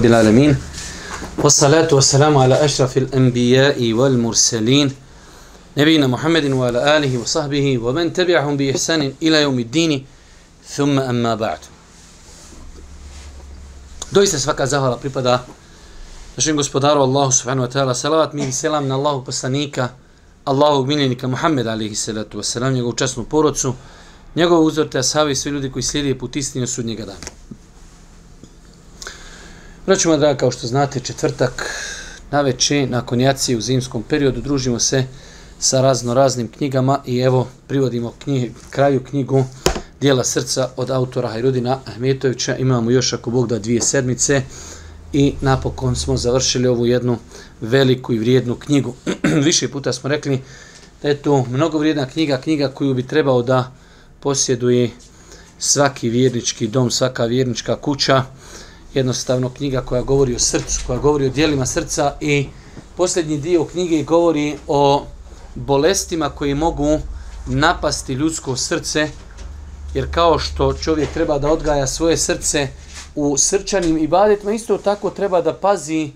الحمد لله رب العالمين والصلاة والسلام على أشرف الأنبياء والمرسلين نبينا محمد وعلى آله وصحبه ومن تبعهم بإحسان إلى يوم الدين ثم أما بعد Doista svaka zahvala pripada našem gospodaru Allahu subhanahu wa ta'ala. Salavat mi i selam na Allahu poslanika, Allahu miljenika Muhammed alihi salatu wa salam, njegovu časnu porodcu, njegovu uzorte ashabi i svi ljudi koji slijedi put istinu sudnjega dana. Vraćamo, draga, kao što znate, četvrtak na veče, nakon jacije u zimskom periodu, družimo se sa razno raznim knjigama i evo, privodimo knjig, kraju knjigu Dijela srca od autora Hajrudina Ahmetovića. Imamo još, ako Bog da, dvije sedmice i napokon smo završili ovu jednu veliku i vrijednu knjigu. Više puta smo rekli da je to mnogo vrijedna knjiga, knjiga koju bi trebao da posjeduje svaki vjernički dom, svaka vjernička kuća jednostavno knjiga koja govori o srcu, koja govori o dijelima srca i posljednji dio knjige govori o bolestima koji mogu napasti ljudsko srce, jer kao što čovjek treba da odgaja svoje srce u srčanim ibadetima, isto tako treba da pazi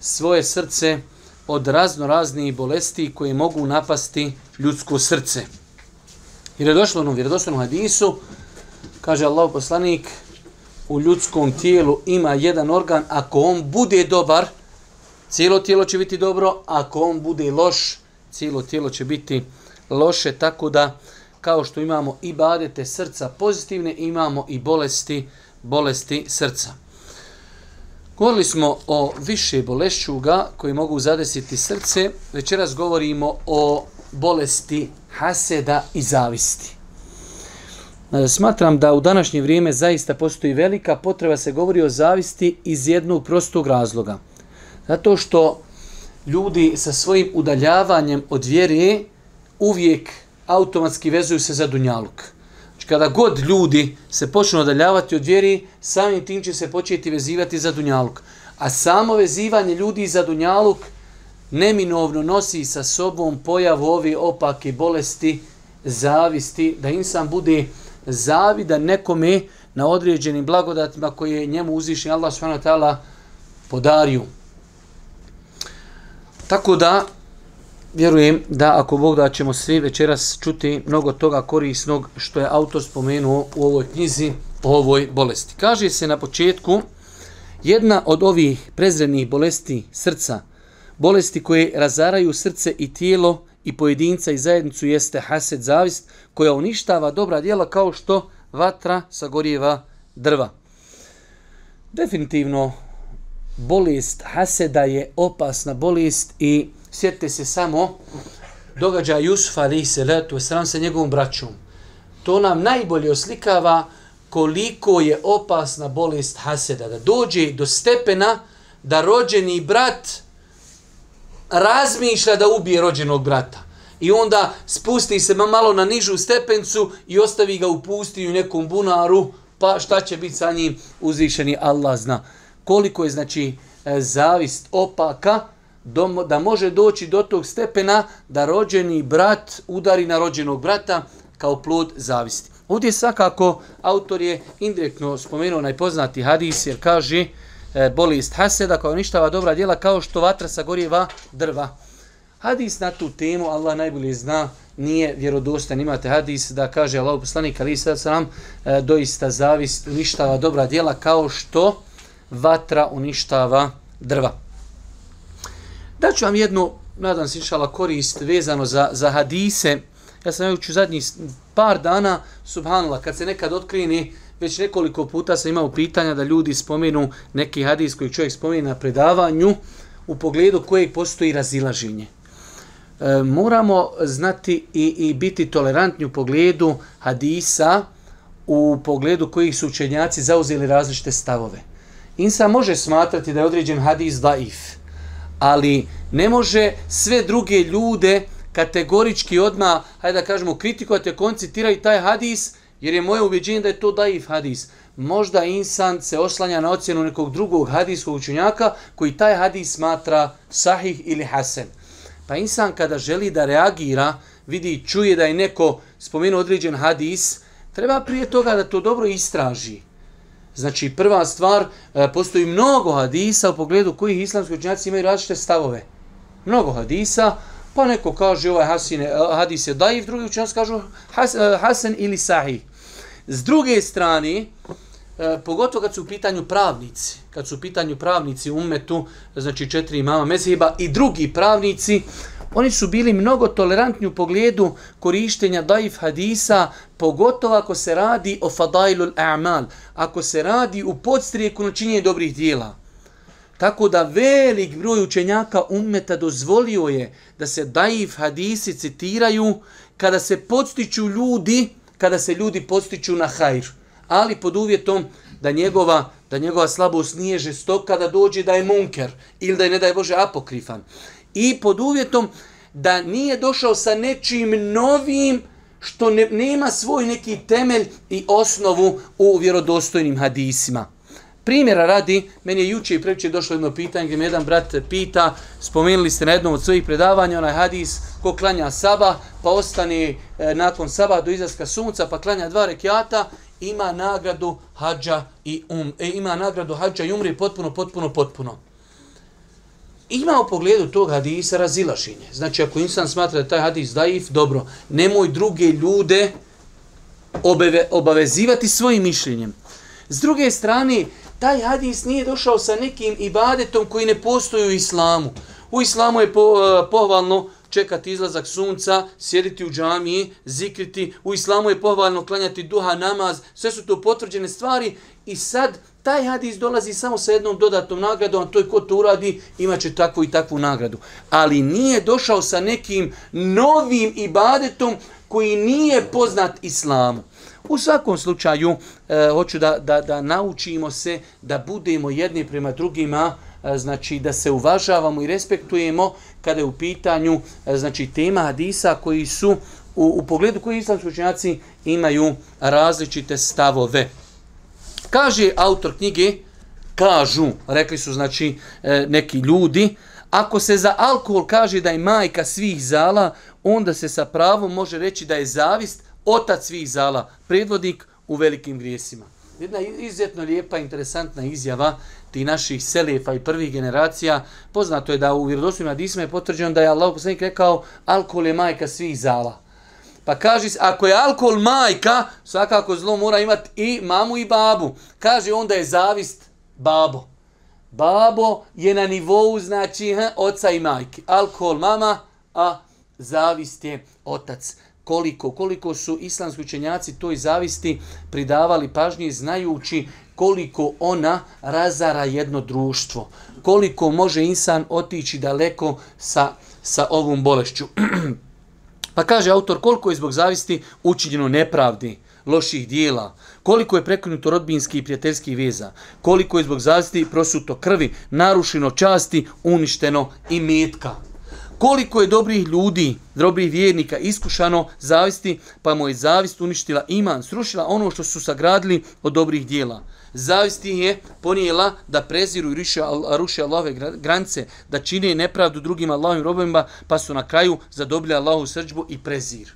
svoje srce od razno raznih bolesti koje mogu napasti ljudsko srce. Jer je došlo u vjerodostojnom hadisu, kaže Allah poslanik, u ljudskom tijelu ima jedan organ, ako on bude dobar, cijelo tijelo će biti dobro, ako on bude loš, cijelo tijelo će biti loše, tako da kao što imamo i badete srca pozitivne, imamo i bolesti, bolesti srca. Govorili smo o više bolešćuga koji mogu zadesiti srce. Večeras govorimo o bolesti haseda i zavisti. E, smatram da u današnje vrijeme zaista postoji velika potreba se govori o zavisti iz jednog prostog razloga. Zato što ljudi sa svojim udaljavanjem od vjere uvijek automatski vezuju se za dunjaluk. Znači kada god ljudi se počnu udaljavati od vjere, samim tim će se početi vezivati za dunjaluk. A samo vezivanje ljudi za dunjaluk neminovno nosi sa sobom pojavu ove opake bolesti, zavisti, da insan bude zavida nekome na određenim blagodatima koje je njemu uzvišen Allah subhanahu wa ta'ala podario. Tako da, vjerujem da ako Bog da ćemo svi večeras čuti mnogo toga korisnog što je autor spomenuo u ovoj knjizi o ovoj bolesti. Kaže se na početku, jedna od ovih prezrednih bolesti srca, bolesti koje razaraju srce i tijelo, i pojedinca i zajednicu jeste hased zavist koja uništava dobra djela kao što vatra sagorijeva drva. Definitivno bolest haseda je opasna bolest i sjetite se samo događa Jusuf ali se letu sram sa njegovom braćom. To nam najbolje oslikava koliko je opasna bolest haseda. Da dođe do stepena da rođeni brat razmišlja da ubije rođenog brata. I onda spusti se malo na nižu stepencu i ostavi ga u pustinju u nekom bunaru, pa šta će biti sa njim uzvišeni Allah zna. Koliko je znači e, zavist opaka da može doći do tog stepena da rođeni brat udari na rođenog brata kao plod zavisti. Ovdje svakako autor je indirektno spomenuo najpoznati hadis jer kaže e, bolest haseda koja uništava dobra djela kao što vatra sagorjeva drva. Hadis na tu temu, Allah najbolje zna, nije vjerodostan. Imate hadis da kaže Allah poslanik ali sad sam e, doista zavist uništava dobra djela kao što vatra uništava drva. Daću vam jednu, nadam se inšala, korist vezano za, za hadise. Ja sam već u zadnjih par dana, subhanallah, kad se nekad otkrini, već nekoliko puta sam imao pitanja da ljudi spomenu neki hadis koji čovjek spomenu na predavanju u pogledu kojeg postoji razilaženje. E, moramo znati i, i biti tolerantni u pogledu hadisa, u pogledu kojih su učenjaci zauzeli različite stavove. Insa može smatrati da je određen hadis daif, ali ne može sve druge ljude kategorički odma, hajde da kažemo, kritikovati koncitirati taj hadis, jer je moje ubjeđenje da je to daif hadis. Možda insan se oslanja na ocjenu nekog drugog hadijskog učenjaka koji taj hadis smatra sahih ili hasen. Pa insan kada želi da reagira, vidi, čuje da je neko spomenuo određen hadis, treba prije toga da to dobro istraži. Znači, prva stvar, e, postoji mnogo hadisa u pogledu kojih islamski učenjaci imaju različite stavove. Mnogo hadisa, pa neko kaže ovaj hasine, hadis je daif, drugi učenjaci kažu has, e, hasen ili sahih. S druge strane, e, pogotovo kad su u pitanju pravnici, kad su u pitanju pravnici umetu, znači četiri imama mezheba i drugi pravnici, Oni su bili mnogo tolerantni u pogledu korištenja daif hadisa, pogotovo ako se radi o fadailul a'mal, ako se radi u podstrijeku na činjenje dobrih dijela. Tako da velik broj učenjaka ummeta dozvolio je da se daif hadisi citiraju kada se podstiču ljudi, kada se ljudi podstiču na hajr. Ali pod uvjetom da njegova, da njegova slabost nije žestoka, da dođe da je munker ili da je, ne daj Bože, apokrifan i pod uvjetom da nije došao sa nečim novim što ne, nema svoj neki temelj i osnovu u vjerodostojnim hadisima. Primjera radi, meni je juče i previče došlo jedno pitanje gdje mi jedan brat pita, spomenuli ste na jednom od svojih predavanja onaj hadis ko klanja saba, pa ostane e, nakon saba do izlaska sunca, pa klanja dva rekiata, ima nagradu hađa i um, e, ima nagradu hađa i umri potpuno, potpuno, potpuno ima u pogledu tog hadisa razilašenje. Znači, ako insan smatra da taj hadis daif, dobro, nemoj druge ljude obave, obavezivati svojim mišljenjem. S druge strane, taj hadis nije došao sa nekim ibadetom koji ne postoji u islamu. U islamu je po, uh, pohvalno čekati izlazak sunca, sjediti u džamiji, zikriti. U islamu je pohvalno klanjati duha, namaz. Sve su to potvrđene stvari i sad taj hadis dolazi samo sa jednom dodatnom nagradom, a to je ko to uradi, imaće takvu i takvu nagradu. Ali nije došao sa nekim novim ibadetom koji nije poznat islamu. U svakom slučaju, e, hoću da, da, da naučimo se da budemo jedni prema drugima, e, znači da se uvažavamo i respektujemo kada je u pitanju e, znači tema hadisa koji su u, u pogledu koji islamski učenjaci imaju različite stavove. Kaže autor knjige, kažu, rekli su znači e, neki ljudi, ako se za alkohol kaže da je majka svih zala, onda se sa pravom može reći da je zavist otac svih zala, predvodnik u velikim grijesima. Jedna izuzetno lijepa, interesantna izjava ti naših selefa i prvih generacija. Poznato je da u vjerodostojnim hadisima je potvrđeno da je Allah poslanik rekao alkohol je majka svih zala. Pa kaže, ako je alkohol majka, svakako zlo mora imati i mamu i babu. Kaže, onda je zavist babo. Babo je na nivou, znači, ha, oca i majke. Alkohol mama, a zavist je otac. Koliko, koliko su islamski učenjaci toj zavisti pridavali pažnje znajući koliko ona razara jedno društvo. Koliko može insan otići daleko sa, sa ovom bolešću. Pa kaže autor koliko je zbog zavisti učinjeno nepravdi, loših dijela, koliko je prekinuto rodbinski i prijateljski veza, koliko je zbog zavisti prosuto krvi, narušeno časti, uništeno i metka. Koliko je dobrih ljudi, dobrih vjernika iskušano zavisti, pa mu je zavist uništila iman, srušila ono što su sagradili od dobrih dijela zavist je ponijela da preziru i ruše, ruše Allahove granice, da čine nepravdu drugim Allahovim robovima, pa su na kraju zadobili Allahu srđbu i prezir.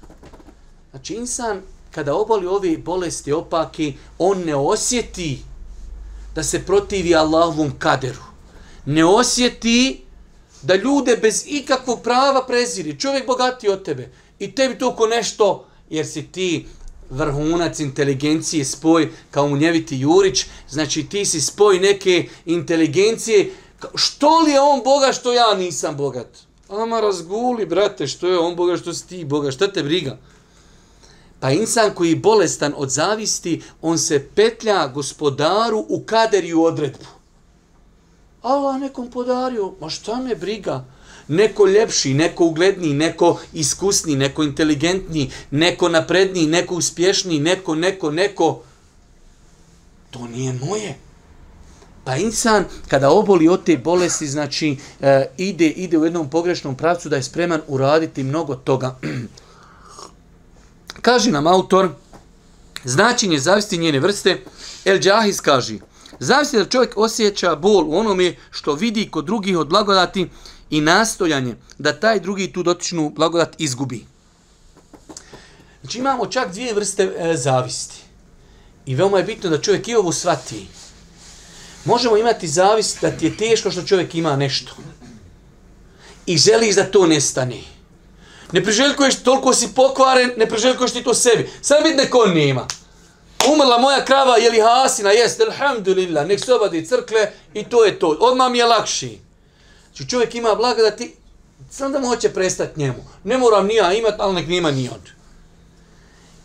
Znači, insan, kada oboli ove bolesti opaki, on ne osjeti da se protivi Allahovom kaderu. Ne osjeti da ljude bez ikakvog prava preziri. Čovjek bogatiji od tebe. I tebi to ko nešto, jer si ti vrhunac inteligencije, spoj kao munjeviti Jurić, znači ti si spoj neke inteligencije, što li je on Boga što ja nisam bogat? Ama razguli, brate, što je on Boga što si ti Boga, šta te briga? Pa insan koji je bolestan od zavisti, on se petlja gospodaru u kaderiju odredbu. Allah nekom podario, ma šta me briga? neko ljepši, neko ugledniji, neko iskusni, neko inteligentni, neko napredniji, neko uspješniji, neko, neko, neko. To nije moje. Pa insan, kada oboli od te bolesti, znači, e, ide, ide u jednom pogrešnom pravcu da je spreman uraditi mnogo toga. kaže nam autor, značenje zavisti njene vrste, El Džahis kaže, zavisi da čovjek osjeća bol u onome što vidi kod drugih od blagodati, i nastojanje da taj drugi tu dotičnu blagodat izgubi. Znači imamo čak dvije vrste e, zavisti. I veoma je bitno da čovjek i ovu shvati. Možemo imati zavist da ti je teško što čovjek ima nešto. I želiš da to nestane. Ne priželjkuješ, toliko si pokvaren, ne priželjkuješ ti to sebi. Sad biti neko nema. Umrla moja krava, je li hasina? Jest, alhamdulillah, nek se obadi crkle i to je to. Odmah mi je lakši. Znači čovjek ima blagodati, da ti, sam da mu hoće prestati njemu. Ne moram ni ja imat, ali nek nima ni on.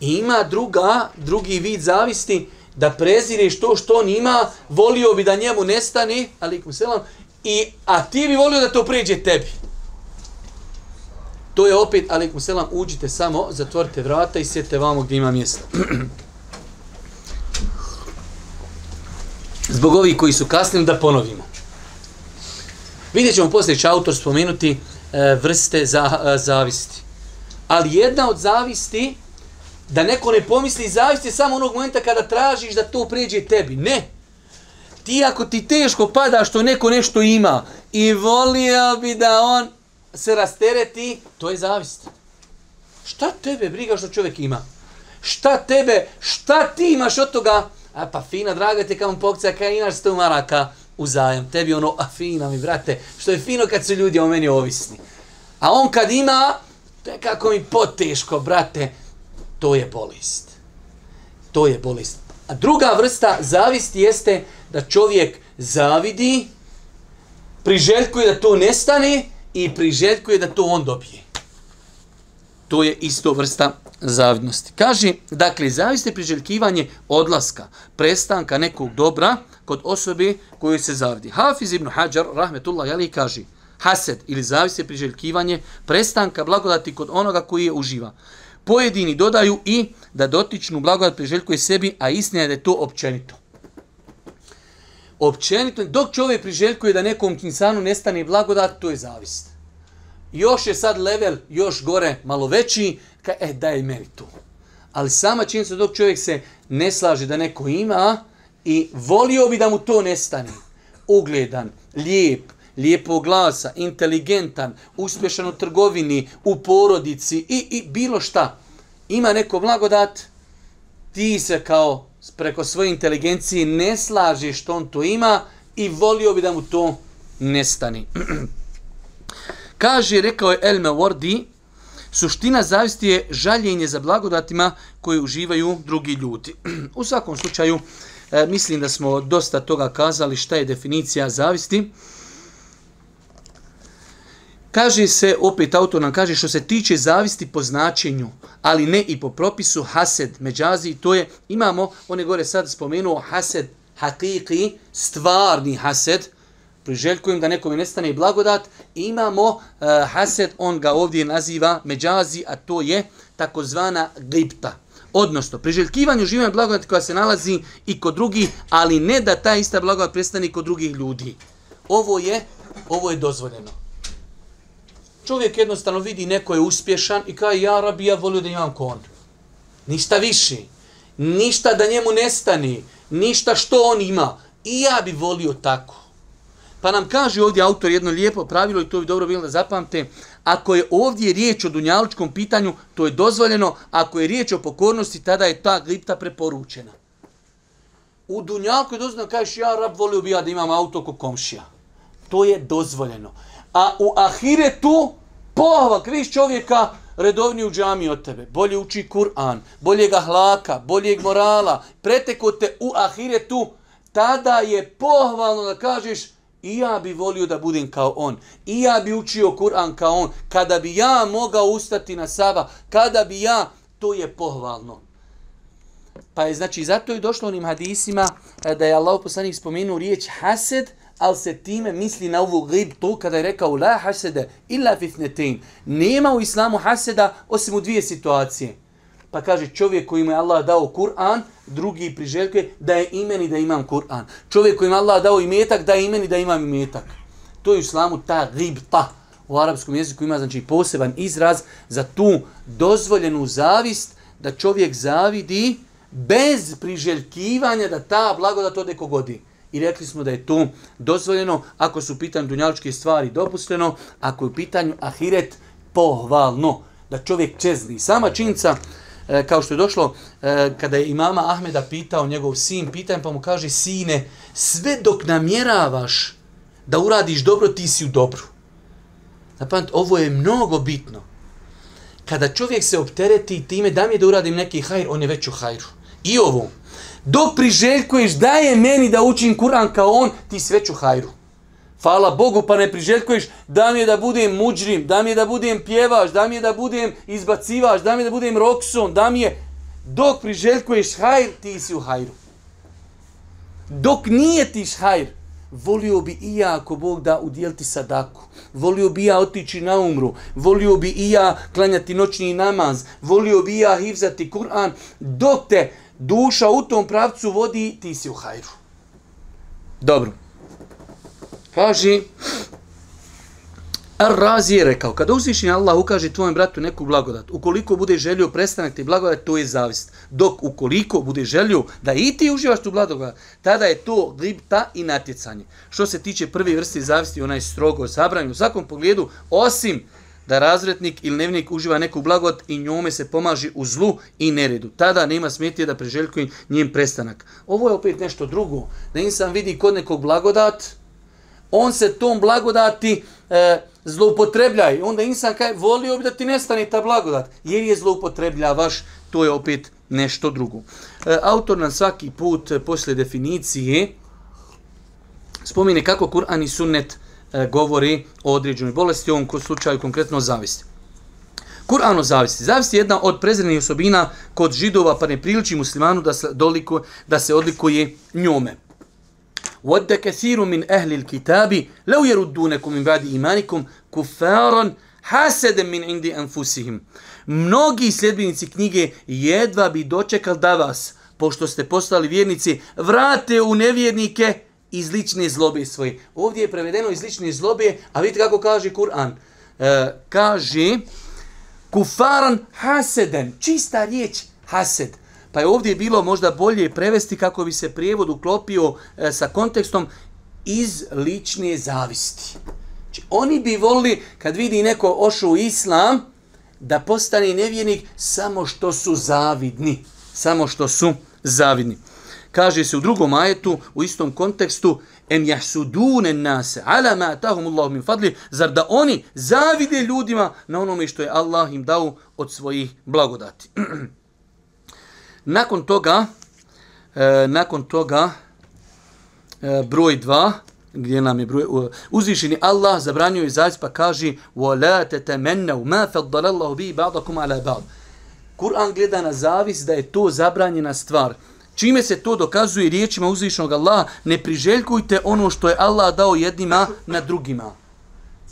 I ima druga, drugi vid zavisti, da prezireš to što on ima, volio bi da njemu nestane, alikum selam, i, a ti bi volio da to pređe tebi. To je opet, alikum selam, uđite samo, zatvorite vrata i sjedite vamo gdje ima mjesta. Zbog ovih koji su kasnili da ponovimo. Vidjet ćemo poslije će autor spomenuti e, vrste za, e, zavisti. Ali jedna od zavisti, da neko ne pomisli zavisti samo onog momenta kada tražiš da to pređe tebi. Ne. Ti ako ti teško pada što neko nešto ima i volio bi da on se rastereti, to je zavist. Šta tebe briga što čovjek ima? Šta tebe, šta ti imaš od toga? A pa fina, draga te kao pokca, kaj imaš sto maraka uzajem. Tebi ono, a fina mi, brate, što je fino kad su ljudi o meni ovisni. A on kad ima, to je kako mi poteško, brate, to je bolest. To je bolest. A druga vrsta zavisti jeste da čovjek zavidi, priželjkuje da to nestane i priželjkuje da to on dobije. To je isto vrsta zavidnosti. Kaže, dakle, zaviste priželjkivanje odlaska, prestanka nekog dobra kod osobe koju se zavidi. Hafiz ibn Hajar, rahmetullah, jeli, kaže, hased ili zaviste priželjkivanje prestanka blagodati kod onoga koji je uživa. Pojedini dodaju i da dotičnu blagodat priželjkuje sebi, a istina je da je to općenito. Općenito, dok čovjek priželjkuje da nekom insanu nestane blagodat, to je zavist. Još je sad level još gore, malo veći, ka, e, daj meni to. Ali sama činjenica dok čovjek se ne slaže da neko ima i volio bi da mu to nestane. Ugledan, lijep, lijepo glasa, inteligentan, uspješan u trgovini, u porodici i, i bilo šta. Ima neko blagodat, ti se kao preko svoje inteligencije ne slažeš što on to ima i volio bi da mu to nestani. Kaže, rekao je Elme Wardi, suština zavisti je žaljenje za blagodatima koje uživaju drugi ljudi. U svakom slučaju, e, mislim da smo dosta toga kazali šta je definicija zavisti. Kaže se, opet autor nam kaže, što se tiče zavisti po značenju, ali ne i po propisu hased, međazi, to je, imamo, on je gore sad spomenuo hased, hakiki, stvarni hased, priželjkujem da nekome nestane blagodat, i imamo uh, hased, on ga ovdje naziva međazi, a to je takozvana gripta. Odnosno, priželjkivanje uživanja blagodati koja se nalazi i kod drugih, ali ne da ta ista blagodat prestane kod drugih ljudi. Ovo je, ovo je dozvoljeno. Čovjek jednostavno vidi neko je uspješan i kaže, ja rabi, ja volio da imam kon. Ništa više. Ništa da njemu nestani, Ništa što on ima. I ja bi volio tako. Pa nam kaže ovdje autor jedno lijepo pravilo i to bi dobro bilo da zapamte. Ako je ovdje riječ o dunjalučkom pitanju, to je dozvoljeno. Ako je riječ o pokornosti, tada je ta glipta preporučena. U dunjalku je dozvoljeno, kažeš, ja rab volio bi ja da imam auto ko komšija. To je dozvoljeno. A u ahiretu, pohval, kriš čovjeka, redovni u džami od tebe, bolje uči Kur'an, bolje ga hlaka, boljeg morala, preteko te u ahiretu, tada je pohvalno da kažeš, I ja bi volio da budem kao on. I ja bi učio Kur'an kao on. Kada bi ja mogao ustati na saba, kada bi ja, to je pohvalno. Pa je znači zato je došlo onim hadisima eh, da je Allah poslanik spomenuo riječ hased, ali se time misli na ovu to kada je rekao la hasede illa fitnetin. Nema u islamu haseda osim u dvije situacije. Pa kaže čovjek kojim je Allah dao Kur'an, drugi priželjkuje da je imeni da imam Kur'an. Čovjek kojim je Allah dao imetak, da je imeni da imam imetak. To je u islamu ta ribta. U arapskom jeziku ima znači poseban izraz za tu dozvoljenu zavist da čovjek zavidi bez priželjkivanja da ta blagodat ode kogodi. I rekli smo da je to dozvoljeno ako su pitanju dunjaličke stvari dopusteno, ako je u pitanju ahiret pohvalno da čovjek čezli. Sama činjenica e, kao što je došlo, e, kada je imama Ahmeda pitao njegov sin, pitanjem pa mu kaže, sine, sve dok namjeravaš da uradiš dobro, ti si u dobru. Zapamati, ovo je mnogo bitno. Kada čovjek se optereti time da mi je da uradim neki hajr, on je već u hajru. I ovo, dok priželjkuješ da je meni da učim Kur'an kao on, ti si već u hajru. Hvala Bogu, pa ne priželjkuješ da mi je da budem muđrim, da mi je da budem pjevaš, da mi je da budem izbacivaš, da mi je da budem rokson, da mi je... Dok priželjkuješ hajr, ti si u hajru. Dok nije tiš hajr, volio bi i ja ako Bog da udjeliti sadaku. Volio bi ja otići na umru. Volio bi i ja klanjati noćni namaz. Volio bi ja hivzati Kur'an. Dok te duša u tom pravcu vodi, ti si u hajru. Dobro. Kaže, Ar-Razi je rekao, kada uzvišenje Allah ukaže tvojem bratu neku blagodat, ukoliko bude želio prestanak te blagodat, to je zavist. Dok ukoliko bude želio da i ti uživaš tu blagodat, tada je to glibta i natjecanje. Što se tiče prve vrste zavisti, ona je strogo zabranjena u svakom pogledu, osim da razretnik ili nevnik uživa neku blagodat i njome se pomaži u zlu i neredu. Tada nema smetije da preželjkuje njen prestanak. Ovo je opet nešto drugo. Da insan vidi kod nekog blagodat, on se tom blagodati e, zloupotrebljaj. Onda insan kaj, volio bi da ti nestane ta blagodat, jer je zloupotrebljavaš, to je opet nešto drugo. E, autor nam svaki put e, posle definicije spomine kako Kur'an i Sunnet e, govori o određenoj bolesti, u ovom slučaju konkretno zavisti. Kur'an o zavisti. Zavisti je jedna od prezrenih osobina kod židova, pa ne priliči muslimanu da se, doliko, da se odlikuje njome. ود كثير من أهل الكتاب لو يردونكم من بعد إيمانكم كفارا حسدا من عند أنفسهم Mnogi sljedbenici knjige jedva bi dočekali da vas, pošto ste postali vjernici, vrate u nevjernike iz lične zlobe svoje. Ovdje je prevedeno iz lične zlobe, a vidite kako kaže Kur'an. E, kaže, kufaran haseden, čista riječ hased. Pa je ovdje bilo možda bolje prevesti kako bi se prijevod uklopio e, sa kontekstom iz lične zavisti. Znači, oni bi volili kad vidi neko ošu u islam da postane nevjernik samo što su zavidni. Samo što su zavidni. Kaže se u drugom ajetu, u istom kontekstu, em jahsudune nase, ala ma atahum Allah min fadli, zar da oni zavide ljudima na onome što je Allah im dao od svojih blagodati. Nakon toga, e, nakon toga, e, broj 2, gdje nam je broj, uzvišeni Allah zabranio izaći pa kaže وَلَا تَتَمَنَّوْ مَا فَضَّلَ اللَّهُ بِي بَعْضَكُمْ عَلَى بَعْض Kur'an gleda na zavis da je to zabranjena stvar. Čime se to dokazuje riječima uzvišenog Allaha, ne priželjkujte ono što je Allah dao jednima na drugima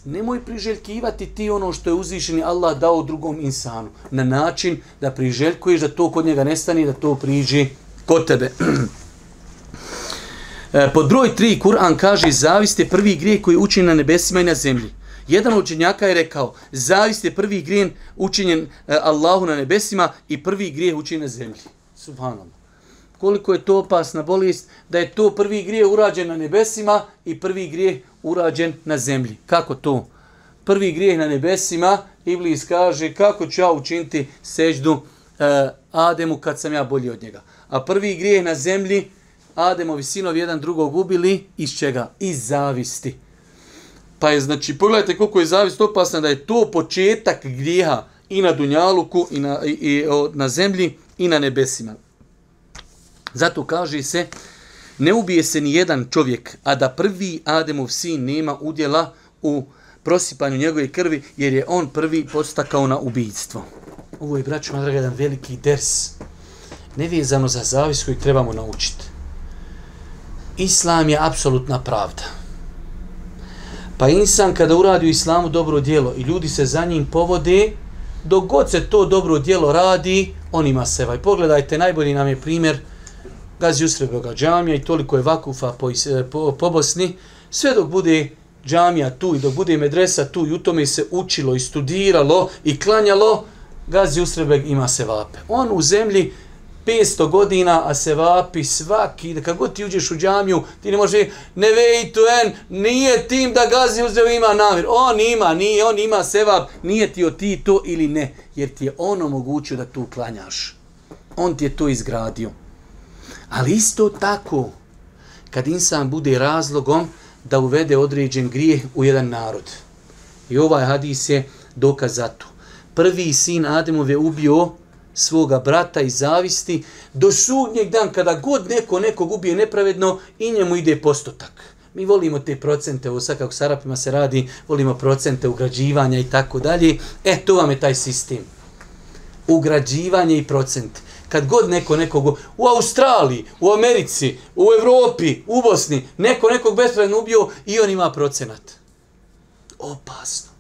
nemoj priželjkivati ti ono što je uzvišeni Allah dao drugom insanu. Na način da priželjkuješ da to kod njega nestane da to priđe kod tebe. E, pod broj 3 Kur'an kaže zavist je prvi grijeh koji je učinjen na nebesima i na zemlji. Jedan od učenjaka je rekao zavist je prvi grijeh učinjen e, Allahu na nebesima i prvi grijeh učinjen na zemlji. Subhanallah koliko je to opasna bolest, da je to prvi grijeh urađen na nebesima i prvi grijeh urađen na zemlji. Kako to? Prvi grijeh na nebesima, Iblis kaže kako ću ja učiniti seždu e, Ademu kad sam ja bolji od njega. A prvi grijeh na zemlji, Ademovi sinovi jedan drugog ubili, iz čega? Iz zavisti. Pa je, znači, pogledajte koliko je zavist opasna, da je to početak grijeha i na Dunjaluku, i na, i, i, o, na zemlji, i na nebesima. Zato kaže se, ne ubije se ni jedan čovjek, a da prvi Ademov sin nema udjela u prosipanju njegove krvi, jer je on prvi postakao na ubijstvo. Ovo je, braću, draga, jedan veliki ders, nevezano za zavis koji trebamo naučiti. Islam je apsolutna pravda. Pa insan kada uradi u islamu dobro djelo i ljudi se za njim povode, dok god se to dobro djelo radi, on ima sevaj. Pogledajte, najbolji nam je primjer, gazi Usrebega džamija i toliko je vakufa po, eh, po, po Bosni, sve dok bude džamija tu i dok bude medresa tu i u tome se učilo i studiralo i klanjalo, gazi usrebeg ima sevape. On u zemlji 500 godina, a se vapi svaki, da kako ti uđeš u džamiju, ti ne može, ne vej tu en, nije tim da gazi uzeo ima namir. On ima, nije, on ima sevap, nije ti o ti to ili ne, jer ti je on omogućio da tu klanjaš. On ti je to izgradio. Ali isto tako, kad insan bude razlogom da uvede određen grijeh u jedan narod. I ovaj hadis je dokaz za to. Prvi sin Ademov je ubio svoga brata i zavisti do sudnjeg dan kada god neko nekog ubije nepravedno i njemu ide postotak. Mi volimo te procente, ovo sad kako s Arapima se radi, volimo procente ugrađivanja i tako dalje. E, to vam je taj sistem. Ugrađivanje i procente. Kad god neko nekog u Australiji, u Americi, u Evropi, u Bosni, neko nekog bespravno ubio i on ima procenat. Opasno.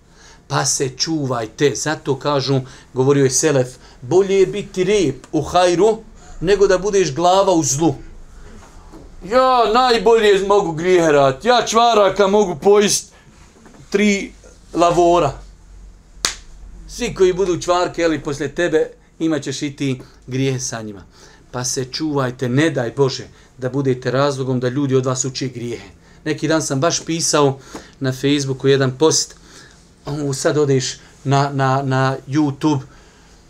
Pa se čuvajte. Zato kažu, govorio je Selef, bolje je biti rep u hajru nego da budeš glava u zlu. Ja najbolje mogu grijerat. Ja čvaraka mogu pojist tri lavora. Svi koji budu čvarke, ali posle tebe imat ćeš i ti grije sa njima. Pa se čuvajte, ne daj Bože, da budete razlogom da ljudi od vas uče grijehe. Neki dan sam baš pisao na Facebooku jedan post, sad odeš na, na, na YouTube,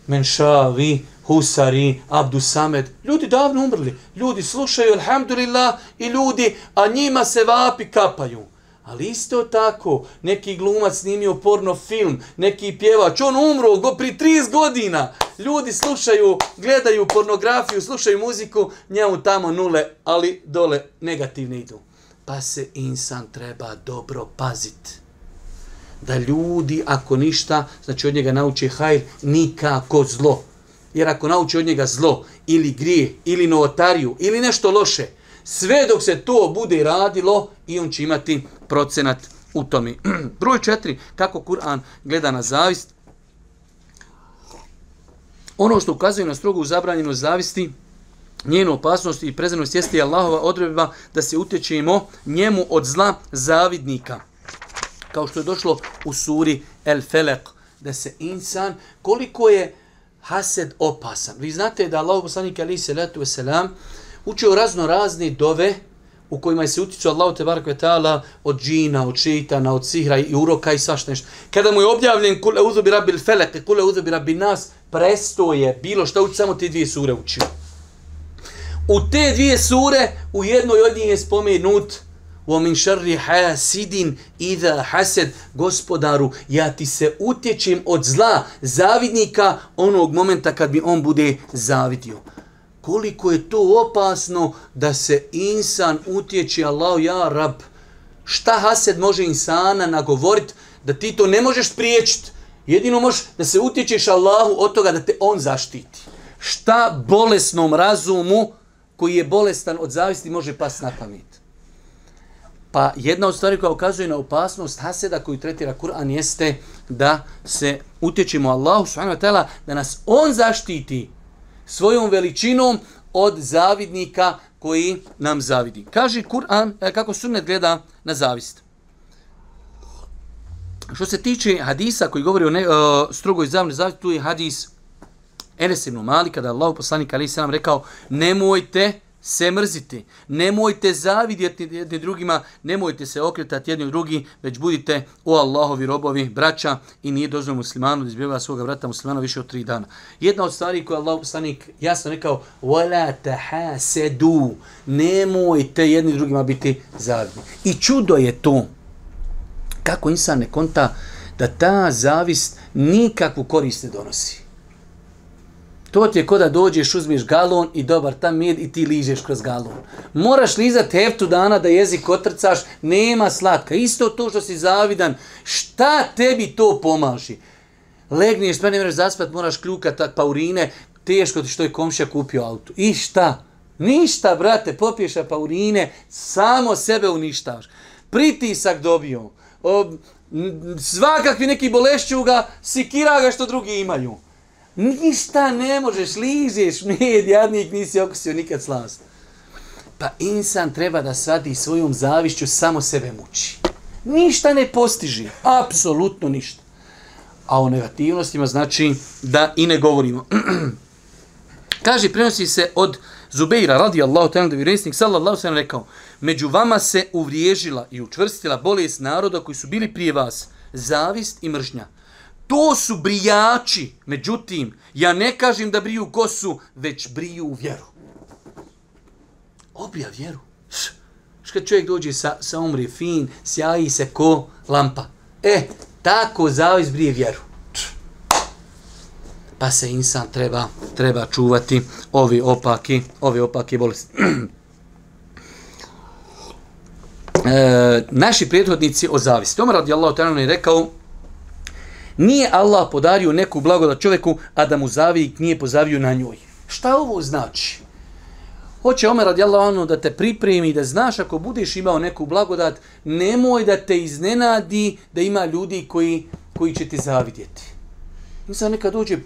Menšavi, Husari, Abdu Samed, ljudi davno umrli, ljudi slušaju, alhamdulillah, i ljudi, a njima se vapi kapaju. Ali isto tako, neki glumac snimio porno film, neki pjevač, on umro go pri 30 godina. Ljudi slušaju, gledaju pornografiju, slušaju muziku, njemu tamo nule, ali dole negativne idu. Pa se insan treba dobro paziti. Da ljudi, ako ništa, znači od njega nauči hajr, nikako zlo. Jer ako nauči od njega zlo, ili grije, ili novotariju, ili nešto loše, sve dok se to bude radilo, i on će imati procenat u tome. Broj četiri, kako Kur'an gleda na zavist. Ono što ukazuje na strogu zabranjenu zavisti, njenu opasnost i prezenost jeste Allahova odredba da se utječemo njemu od zla zavidnika. Kao što je došlo u suri El Felek, da se insan, koliko je hased opasan. Vi znate da Allah poslanik ali se letu veselam učio razno razne dove u kojima je se uticao Allah te barek ta'ala od džina, od šeitana, od sihra i uroka i svašta nešto. Kada mu je objavljen kule uzu bi rabbil felek, kule uzu bi rabbi nas, presto je bilo što uči, samo te dvije sure učio. U te dvije sure, u jednoj od njih je spomenut u min šarri hasidin idha hased gospodaru ja ti se utječem od zla zavidnika onog momenta kad bi on bude zavidio koliko je to opasno da se insan utječe Allahu ja rab. Šta hased može insana nagovorit da ti to ne možeš spriječiti jedino možeš da se utječeš Allahu od toga da te on zaštiti. Šta bolesnom razumu koji je bolestan od zavisti može pas na pamet? Pa jedna od stvari koja ukazuje na opasnost haseda koju tretira Kur'an jeste da se utječemo Allahu subhanahu wa ta'ala da nas On zaštiti svojom veličinom od zavidnika koji nam zavidi. Kaže Kur'an e, kako sunnet gleda na zavist. Što se tiče hadisa koji govori o ne, o strogoj zavni zavist, tu je hadis Enes ibn Mali, kada Allah poslanik Ali se nam rekao, nemojte se mrziti, nemojte zavidjeti jedni drugima, nemojte se okretati jedni u drugi, već budite o Allahovi robovi, braća i nije dozvoljeno muslimanu da izbjeva svoga brata muslimana više od tri dana. Jedna od stvari koje Allah poslanik jasno rekao, وَلَا تَحَسَدُوا nemojte jedni drugima biti zavidni. I čudo je to, kako insan ne konta da ta zavist nikakvu korist ne donosi. To ti je ko da dođeš, uzmiš galon i dobar tam med i ti ližeš kroz galon. Moraš lizati heftu dana da jezik otrcaš, nema slatka. Isto to što si zavidan, šta tebi to pomaži? Legniješ, pa ne mreš zaspat, moraš kljukati paurine, teško ti što je komšija kupio auto. I šta? Ništa, brate, popiješ paurine, samo sebe uništavaš. Pritisak dobio. O, svakakvi neki bolešćuga, sikira ga što drugi imaju. Ništa ne možeš, ližeš med, jadnik, nisi okusio nikad slast. Pa insan treba da svadi svojom zavišću samo sebe muči. Ništa ne postiži, apsolutno ništa. A o negativnostima znači da i ne govorimo. Kaže, prenosi se od Zubeira, radi Allahu ta'ala, da bi resnik, sallallahu sallam, rekao, među vama se uvriježila i učvrstila bolest naroda koji su bili prije vas, zavist i mržnja. To su brijači, međutim, ja ne kažem da briju kosu, već briju vjeru. Obija vjeru. Što čovjek dođe sa, sa umri fin, sjaji se ko lampa. E, tako zavis brije vjeru pa se insan treba treba čuvati ovi opaki ovi opaki bolesti e, naši prethodnici o zavisti Omar radijallahu ta'ala je rekao nije Allah podario neku blagodat čovjeku a da mu zavijek nije pozavio na njoj šta ovo znači Hoće Omer radijallahu anhu da te pripremi da znaš ako budeš imao neku blagodat, nemoj da te iznenadi da ima ljudi koji, koji će ti zavidjeti. Nisam nekad dođe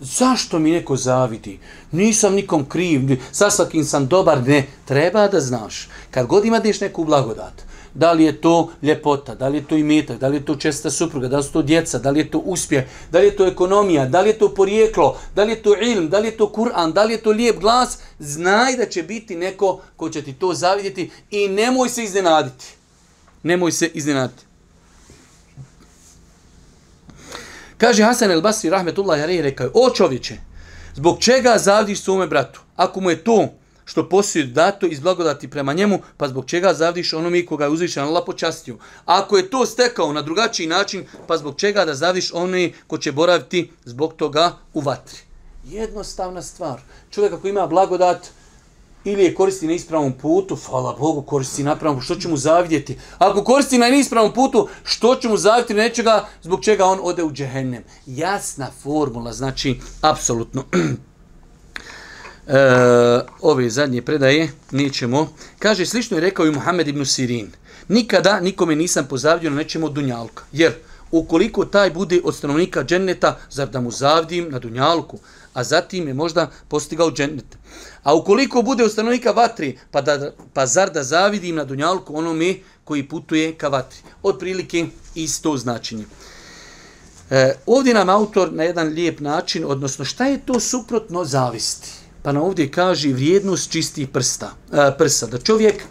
Zašto mi neko zavidi? Nisam nikom kriv, sa svakim sam dobar, ne. Treba da znaš. Kad god imaš neku blagodat, da li je to ljepota, da li je to imetak, da li je to česta supruga, da li su to djeca, da li je to uspjeh, da li je to ekonomija, da li je to porijeklo, da li je to ilm, da li je to Kur'an, da li je to lijep glas, znaj da će biti neko ko će ti to zavidjeti i nemoj se iznenaditi. Nemoj se iznenaditi. Kaže Hasan el Basri rahmetullahi alejhi rekao: "O čovječe, zbog čega zavdiš svome bratu? Ako mu je to što posjeduje dato iz blagodati prema njemu, pa zbog čega zavdiš onome koga je uzvišen Allah počastio? Ako je to stekao na drugačiji način, pa zbog čega da zavdiš onome ko će boraviti zbog toga u vatri? Jednostavna stvar. Čovjek ako ima blagodat, ili je koristi na ispravnom putu, hvala Bogu, koristi na pravom, što će mu zavidjeti? Ako koristi na ispravnom putu, što će mu zavidjeti nečega, zbog čega on ode u džehennem? Jasna formula, znači, apsolutno. e, ove zadnje predaje, nećemo. Kaže, slično je rekao i Muhammed ibn Sirin. Nikada nikome nisam pozavdio na nečemu od Dunjalka. Jer, ukoliko taj bude od stanovnika dženneta, zar da mu zavdim na Dunjalku? A zatim je možda postigao džennet. A ukoliko bude od stanovnika vatri, pa, da, pa zar da zavidim na Dunjalku onome koji putuje ka vatri. Od prilike isto značenje. E, ovdje nam autor na jedan lijep način, odnosno šta je to suprotno zavisti? Pa na ovdje kaže vrijednost čistih prsta, e, prsa. Da čovjek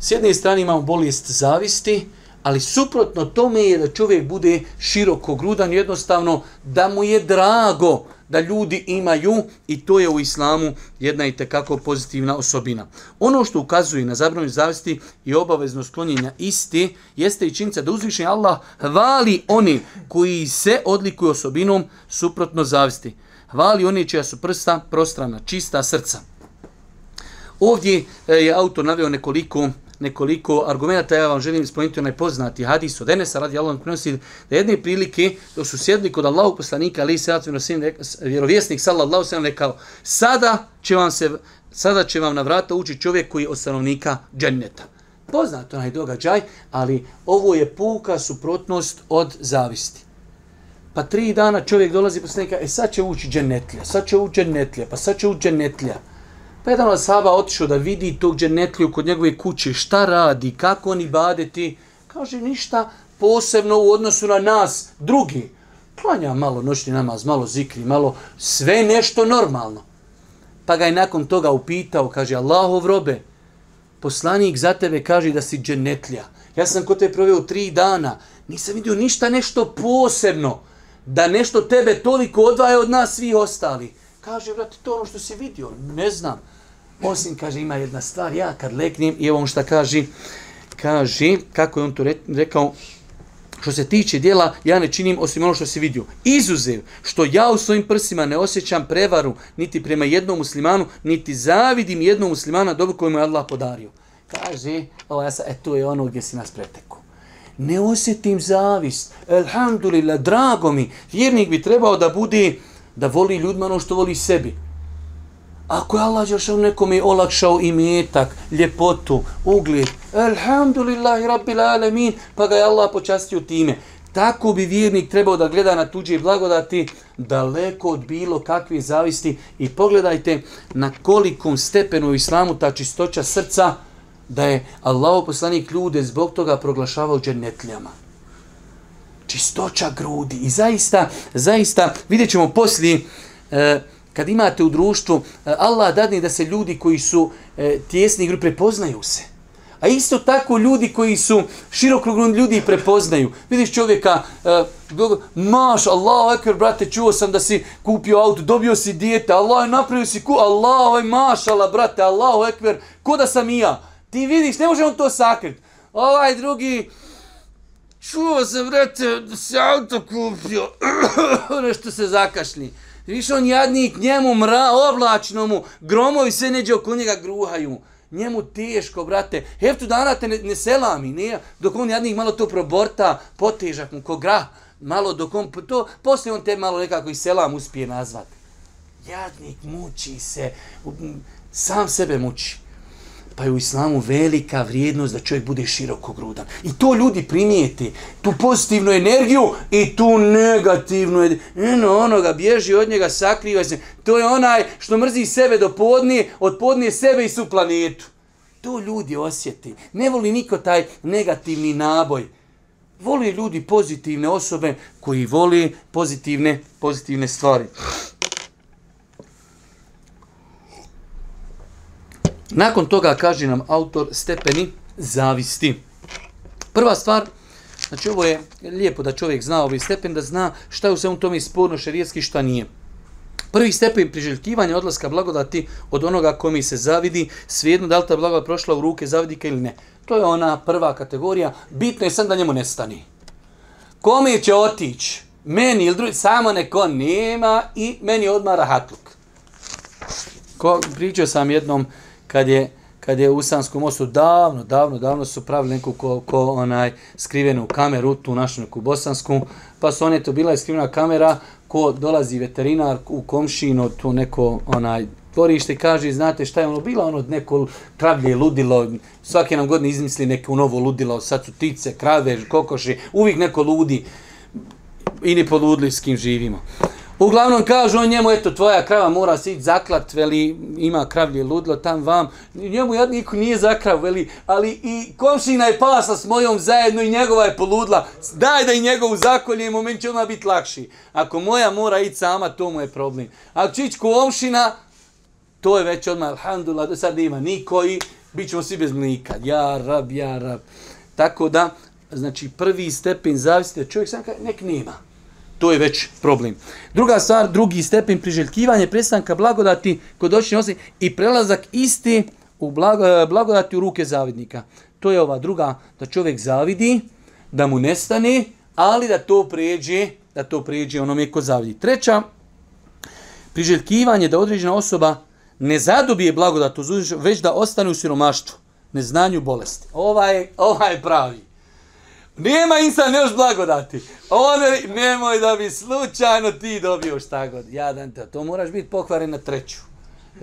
s jedne strane ima bolest zavisti, ali suprotno tome je da čovjek bude široko grudan, jednostavno da mu je drago da ljudi imaju i to je u islamu jedna i tekako pozitivna osobina. Ono što ukazuje na zabranu zavisti i obavezno sklonjenja isti jeste i činjenica da uzvišenje Allah hvali oni koji se odlikuju osobinom suprotno zavisti. Hvali oni čija su prsta prostrana, čista srca. Ovdje e, je autor naveo nekoliko nekoliko argumenta, ja vam želim spomenuti onaj poznati hadis od Enesa radi Allah prenosi da jedne prilike dok su sjedli kod Allahu poslanika ali se vjerovjesnik sallallahu sallam rekao sada će vam se sada će vam na vrata ući čovjek koji je od stanovnika dženneta. Poznato onaj događaj, ali ovo je puka suprotnost od zavisti. Pa tri dana čovjek dolazi poslanika, e sad će ući džennetlja, sad će ući džennetlja, pa sad će ući džennetlja. Pa jedan od sahaba otišao da vidi tog dženetliju kod njegove kuće, šta radi, kako oni badeti. Kaže, ništa posebno u odnosu na nas, drugi. Klanja malo noćni namaz, malo zikri, malo sve nešto normalno. Pa ga je nakon toga upitao, kaže, Allahov robe, poslanik za tebe kaže da si dženetlija. Ja sam kod te proveo tri dana, nisam vidio ništa nešto posebno, da nešto tebe toliko odvaje od nas svih ostali. Kaže, brate, to ono što si vidio, ne znam. Osim, kaže, ima jedna stvar, ja kad leknem, i evo on šta kaže, kaže, kako je on to rekao, što se tiče dijela, ja ne činim osim ono što se vidio. Izuzev, što ja u svojim prsima ne osjećam prevaru, niti prema jednom muslimanu, niti zavidim jednom muslimana dobro koju mu je Allah podario. Kaže, ovo ja sam, e, to je ono gdje si nas pretekao. Ne osjetim zavist. Elhamdulillah, drago mi. Vjernik bi trebao da bude, da voli ljudima ono što voli sebi. Ako je Allah nekom nekome olakšao imetak, ljepotu, ugled, alhamdulillahi rabbil alamin, pa ga je Allah počastio time. Tako bi vjernik trebao da gleda na tuđe blagodati daleko od bilo kakve zavisti i pogledajte na kolikom stepenu u islamu ta čistoća srca da je Allah poslanik ljude zbog toga proglašavao džennetljama. Čistoća grudi i zaista, zaista, vidjet ćemo poslije, e, kad imate u društvu, e, Allah dadne da se ljudi koji su e, tjesni igru prepoznaju se. A isto tako ljudi koji su širokogrudni ljudi prepoznaju. Vidiš čovjeka, e, maš, Allahu ekber, brate, čuo sam da si kupio auto, dobio si dijete, Allah, napravio si ku, Allah, ovaj, maš, Allah, brate, Allah, ekber, ko da sam i ja. Ti vidiš, ne može on to sakriti. Ovaj drugi, čuo sam, brate, da si auto kupio, nešto se zakašli. Viš on jadnik, njemu mra, oblačno mu, gromovi sve neđe oko njega gruhaju. Njemu teško, brate. Heftu dana te ne, ne selami, ne? Dok on jadnik malo to proborta, potežak mu, ko gra, malo dok on, to, poslije on te malo nekako i selam uspije nazvat. Jadnik muči se, sam sebe muči pa je u islamu velika vrijednost da čovjek bude široko grudan. I to ljudi primijete. tu pozitivnu energiju i tu negativnu energiju. Eno, onoga, bježi od njega, sakriva se. To je onaj što mrzi sebe do podnije, od podnije sebe i su planetu. To ljudi osjeti. Ne voli niko taj negativni naboj. Voli ljudi pozitivne osobe koji voli pozitivne, pozitivne stvari. Nakon toga kaže nam autor stepeni zavisti. Prva stvar, znači ovo je lijepo da čovjek zna ovaj stepen, da zna šta je u svemu tome sporno šarijetski, šta nije. Prvi stepen priželjkivanja odlaska blagodati od onoga komi se zavidi, svijedno da li ta blagodat prošla u ruke zavidika ili ne. To je ona prva kategorija. Bitno je sam da njemu nestani. Kome će otići? Meni ili drugi, samo neko nema i meni odmah rahatluk. Ko, pričao sam jednom, kad je kad je u Sanskom mostu davno, davno, davno su pravili neku ko, ko onaj skrivenu kameru, tu našu neku bosansku, pa su one to bila je skrivena kamera, ko dolazi veterinar u komšino, tu neko onaj tvorište i kaže, znate šta je ono, bila ono neko kravlje ludilo, svake nam godine izmisli neko novo ludilo, sad su tice, krave, kokoši, uvijek neko ludi i ni poludli s kim živimo. Uglavnom kažu on njemu, eto, tvoja krava mora se ići zaklat, veli, ima kravlje ludlo tam vam. Njemu ja niko nije zakrav, veli, ali i komšina je pasla s mojom zajedno i njegova je poludla. Daj da i njegovu zakoljemo, meni će ona biti lakši. Ako moja mora ići sama, to mu je problem. Ako će ići komšina, to je već odmah, alhamdulillah, do sad ima niko i bit ćemo svi bez mlika. Ja rab, ja rab. Tako da, znači, prvi stepen zavisite, čovjek sam kaže, nek nema to je već problem. Druga stvar, drugi stepen priželjkivanje prestanka blagodati kod doćine osobe i prelazak isti u e, blagodati u ruke zavidnika. To je ova druga, da čovjek zavidi, da mu nestane, ali da to pređe, da to pređe onome ko zavidi. Treća, priželjkivanje da određena osoba ne zadobije blagodat, već da ostane u siromaštvu, neznanju bolesti. Ovaj, ovaj pravi. Nema insan još blagodati. One, nemoj da bi slučajno ti dobio šta god. Jadan te, to moraš biti pokvaren na treću.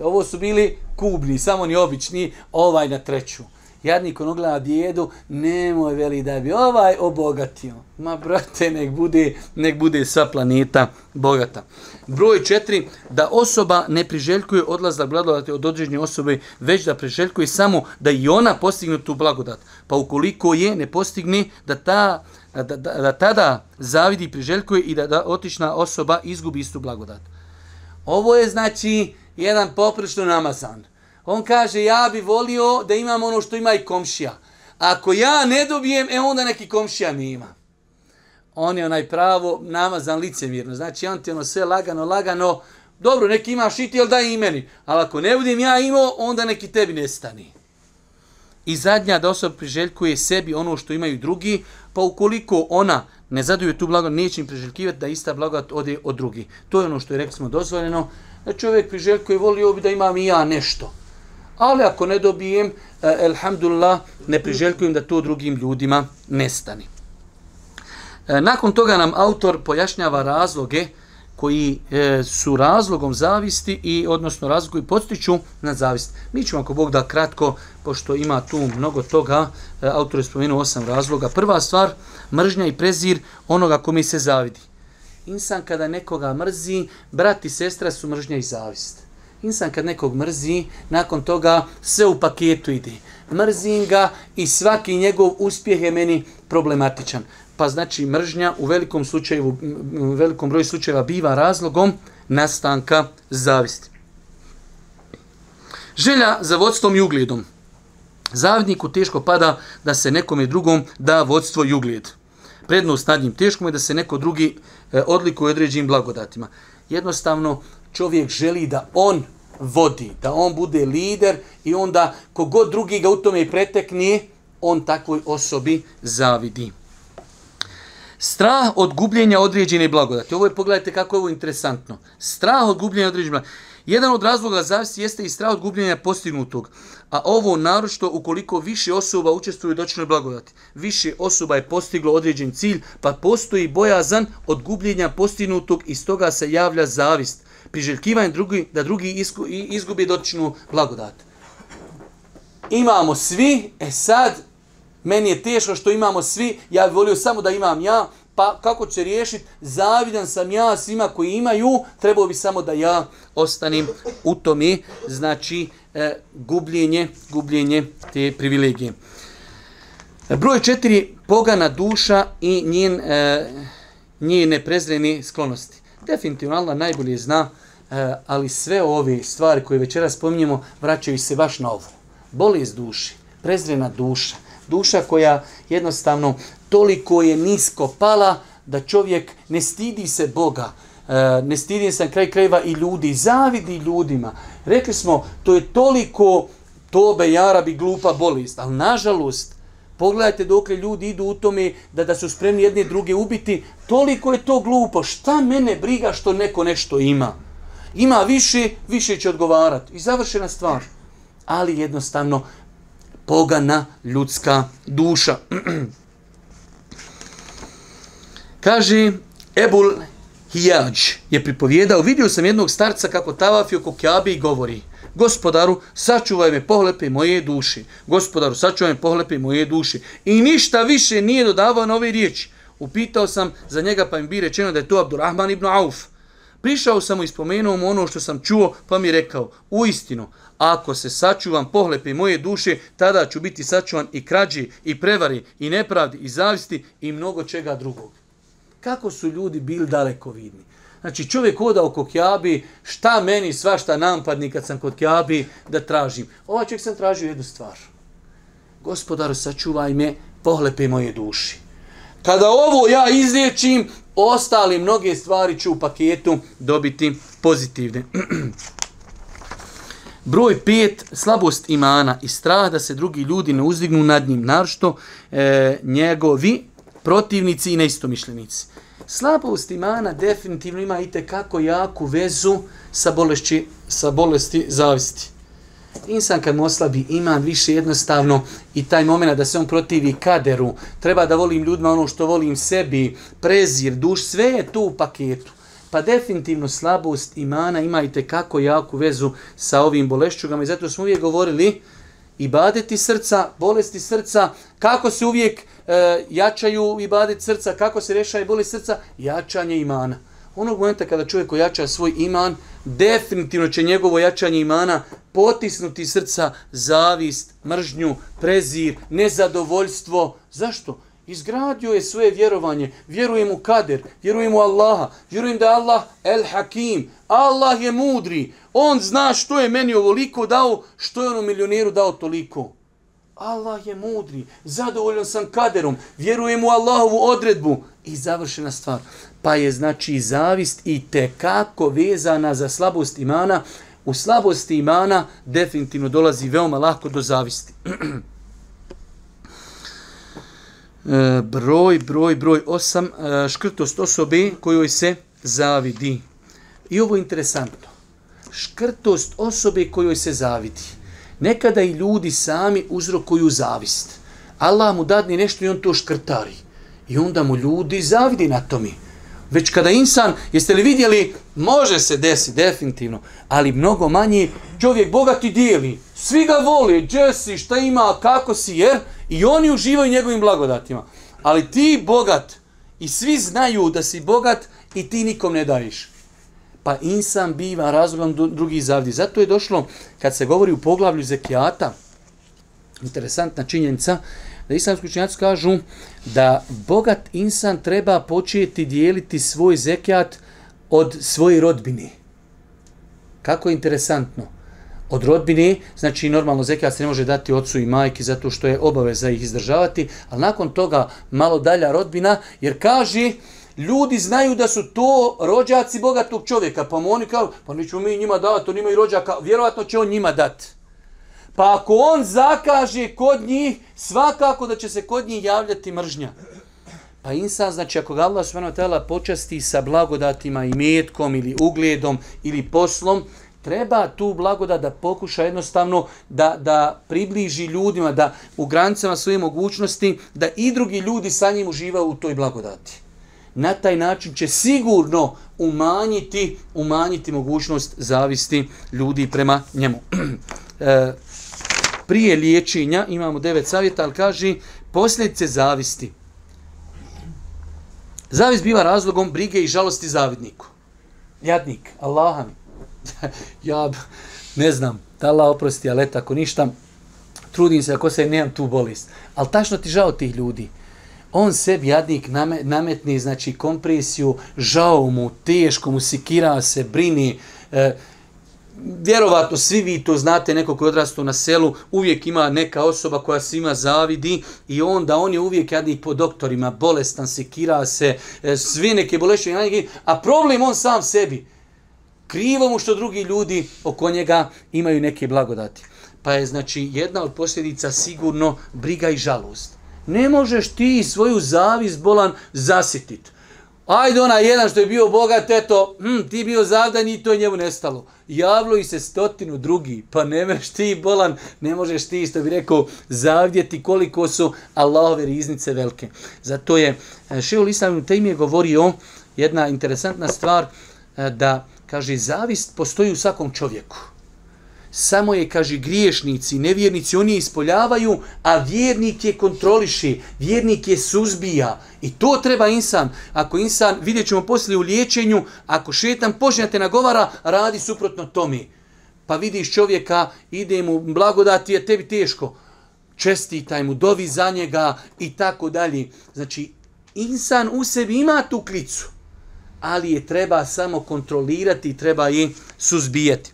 Ovo su bili kubni, samo ni obični, ovaj na treću. Jadnik on ogleda djedu, nemoj veli da bi ovaj obogatio. Ma brate, nek bude, nek bude sva planeta bogata. Broj četiri, da osoba ne priželjkuje odlazak blagodati od određene osobe, već da priželjkuje samo da i ona postigne tu blagodat. Pa ukoliko je ne postigne, da, ta, da, da, da tada zavidi priželjkuje i da, da otična osoba izgubi istu blagodat. Ovo je znači jedan poprično namazan. On kaže, ja bi volio da imam ono što ima i komšija. Ako ja ne dobijem, e onda neki komšija mi ima. On je onaj pravo namazan licemirno. Znači, on ti ono sve lagano, lagano, dobro, neki imaš i ti, ali daj i meni. Ali ako ne budem ja imao, onda neki tebi nestani. I zadnja da osoba priželjkuje sebi ono što imaju drugi, pa ukoliko ona ne zaduje tu blagodat, neće im priželjkivati da ista blagodat ode od drugi. To je ono što je rekli smo dozvoljeno, da čovjek priželjkuje, volio bi da imam i ja nešto ali ako ne dobijem, e, elhamdulillah, ne priželjkujem da to drugim ljudima nestani. E, nakon toga nam autor pojašnjava razloge koji e, su razlogom zavisti i odnosno razlog koji postiču na zavist. Mi ćemo ako Bog da kratko, pošto ima tu mnogo toga, e, autor je spomenuo osam razloga. Prva stvar, mržnja i prezir onoga kome se zavidi. Insan kada nekoga mrzi, brat i sestra su mržnja i zavist insan kad nekog mrzi, nakon toga sve u paketu ide. Mrzim ga i svaki njegov uspjeh je meni problematičan. Pa znači mržnja u velikom slučaju, u velikom broju slučajeva biva razlogom nastanka zavisti. Želja za vodstvom i ugledom. Zavidniku teško pada da se nekome drugom da vodstvo i ugled. Prednost nad njim teško je da se neko drugi e, odlikuje određenim blagodatima. Jednostavno čovjek želi da on vodi, da on bude lider i onda kogod drugi ga u tome pretekni, on takvoj osobi zavidi. Strah od gubljenja određene blagodati. Ovo je, pogledajte kako je ovo interesantno. Strah od gubljenja određene blagodati. Jedan od razloga zavisti jeste i strah od gubljenja postignutog. A ovo naročito ukoliko više osoba učestvuju u dočinoj blagodati. Više osoba je postiglo određen cilj, pa postoji bojazan od gubljenja postignutog i stoga se javlja zavist. Priželjkivanje drugi, da drugi izgubi dotičnu blagodat. Imamo svi, e sad meni je teško što imamo svi, ja bih volio samo da imam ja, pa kako će riješiti, zavidan sam ja svima koji imaju, trebao bi samo da ja ostanem u tome, znači e, gubljenje, gubljenje te privilegije. Broj četiri, pogana duša i njen, e, njene prezreni sklonosti. Definitivno Allah najbolje zna, E, ali sve ove stvari koje večera spominjemo vraćaju se baš na ovo. Bolest duši, prezrena duša, duša koja jednostavno toliko je nisko pala da čovjek ne stidi se Boga, e, ne stidi se na kraj krajeva i ljudi, zavidi ljudima. Rekli smo, to je toliko tobe, jarabi, glupa bolest, ali nažalost, pogledajte dok ljudi idu u tome da, da su spremni jedne druge ubiti, toliko je to glupo, šta mene briga što neko nešto ima? Ima više, više će odgovarati i završena stvar. Ali jednostavno, pogana ljudska duša. Kaže, Ebul Hijađ je pripovjedao, vidio sam jednog starca kako tavafi oko Kjabi i govori, gospodaru, sačuvaj me pohlepe moje duši, gospodaru, sačuvaj me pohlepe moje duši. I ništa više nije dodavao na ove riječi. Upitao sam za njega pa mi bi rečeno da je to Abdurrahman ibn Auf. Prišao sam mu i spomenuo mu ono što sam čuo, pa mi je rekao, u istinu, ako se sačuvam pohlepe moje duše, tada ću biti sačuvan i krađi, i prevari, i nepravdi, i zavisti, i mnogo čega drugog. Kako su ljudi bili daleko vidni? Znači čovjek hoda oko Kjabi, šta meni svašta nampadni kad sam kod Kjabi da tražim? Ovaj čovjek sam tražio jednu stvar. Gospodaru, sačuvaj me pohlepe moje duši. Kada ovo ja izliječim, ostali mnoge stvari ću u paketu dobiti pozitivne. Broj 5, slabost imana i strah da se drugi ljudi ne uzdignu nad njim, naročito e, njegovi protivnici i neistomišljenici. Slabost imana definitivno ima i kako jaku vezu sa, bolesti, sa bolesti zavisti. Insan kad mu oslabi iman više jednostavno i taj moment da se on protivi kaderu, treba da volim ljudima ono što volim sebi, prezir, duš, sve je tu u paketu. Pa definitivno slabost imana ima i kako jaku vezu sa ovim bolešćugama i zato smo uvijek govorili i badeti srca, bolesti srca, kako se uvijek e, jačaju i badeti srca, kako se rešaje bolest srca, jačanje imana. Onog momenta kada čovjek ojača svoj iman, definitivno će njegovo jačanje imana potisnuti srca zavist, mržnju, prezir, nezadovoljstvo. Zašto? Izgradio je svoje vjerovanje, vjerujem u kader, vjerujem u Allaha, vjerujem da je Allah el hakim, Allah je mudri, on zna što je meni ovoliko dao, što je onom milioneru dao toliko. Allah je mudri, zadovoljan sam kaderom, vjerujem u Allahovu odredbu i završena stvar. Pa je znači zavist i te kako vezana za slabost imana, u slabosti imana definitivno dolazi veoma lako do zavisti. E, broj, broj, broj osam, e, škrtost osobe kojoj se zavidi. I ovo je interesantno. Škrtost osobe kojoj se zavidi. Nekada i ljudi sami uzrokuju zavist. Allah mu dadne nešto i on to škrtari. I onda mu ljudi zavidi na tomi. Već kada insan, jeste li vidjeli, može se desiti definitivno, ali mnogo manje čovjek bogati dijeli. Svi ga vole, gdje si, šta ima, kako si, jer i oni uživaju njegovim blagodatima. Ali ti bogat i svi znaju da si bogat i ti nikom ne daješ. Pa insan biva razlogom drugih zavdi. Zato je došlo, kad se govori u poglavlju zekijata, interesantna činjenica, da islamski učenjaci kažu da bogat insan treba početi dijeliti svoj zekijat od svoje rodbine. Kako je interesantno. Od rodbine, znači normalno zekat se ne može dati ocu i majki zato što je obaveza ih izdržavati, ali nakon toga malo dalja rodbina, jer kaže, ljudi znaju da su to rođaci bogatog čovjeka, pa mu oni kao, pa nećemo mi njima davati, oni imaju rođaka, vjerovatno će on njima dati. Pa ako on zakaže kod njih, svakako da će se kod njih javljati mržnja. Pa insan, znači ako ga Allah s.w.t. počasti sa blagodatima i metkom ili ugledom ili poslom, treba tu blagodat da pokuša jednostavno da, da približi ljudima, da u granicama svoje mogućnosti, da i drugi ljudi sa njim uživaju u toj blagodati. Na taj način će sigurno umanjiti, umanjiti mogućnost zavisti ljudi prema njemu. e, prije liječenja imamo devet savjeta, ali kaže posljedice zavisti. Zavist biva razlogom brige i žalosti zavidniku. Jadnik, Allaha mi. ja ne znam, da Allah oprosti, ali tako ništa, trudim se ako se nemam tu bolest. Ali tačno ti žao tih ljudi. On sebi jadnik nametni, znači kompresiju, žao mu, teško mu, sikira se, brini, e, vjerovatno svi vi to znate, neko koji odrastu na selu, uvijek ima neka osoba koja svima zavidi i onda on je uvijek jadnik po doktorima, bolestan, sekira se, e, sve svi neke bolešće, a problem on sam sebi. Krivo mu što drugi ljudi oko njega imaju neke blagodati. Pa je znači jedna od posljedica sigurno briga i žalost. Ne možeš ti svoju zavis bolan zasititi. Ajde ona jedan što je bio bogat, eto, hm, ti bio zavdan i to je njemu nestalo. Javlo i se stotinu drugi, pa ne mreš ti bolan, ne možeš ti, što bi rekao, zavdjeti koliko su Allahove riznice velike. Zato je e, Šeul Islam te je govorio jedna interesantna stvar, e, da, kaže, zavist postoji u svakom čovjeku samo je, kaže, griješnici, nevjernici, oni je ispoljavaju, a vjernik je kontroliši, vjernik je suzbija. I to treba insan. Ako insan, vidjet ćemo poslije u liječenju, ako šetan počne te nagovara, radi suprotno tomi. Pa vidiš čovjeka, ide mu blagodati, je tebi teško. Čestitaj mu, dovi za njega i tako dalje. Znači, insan u sebi ima tu klicu, ali je treba samo kontrolirati, treba je suzbijati.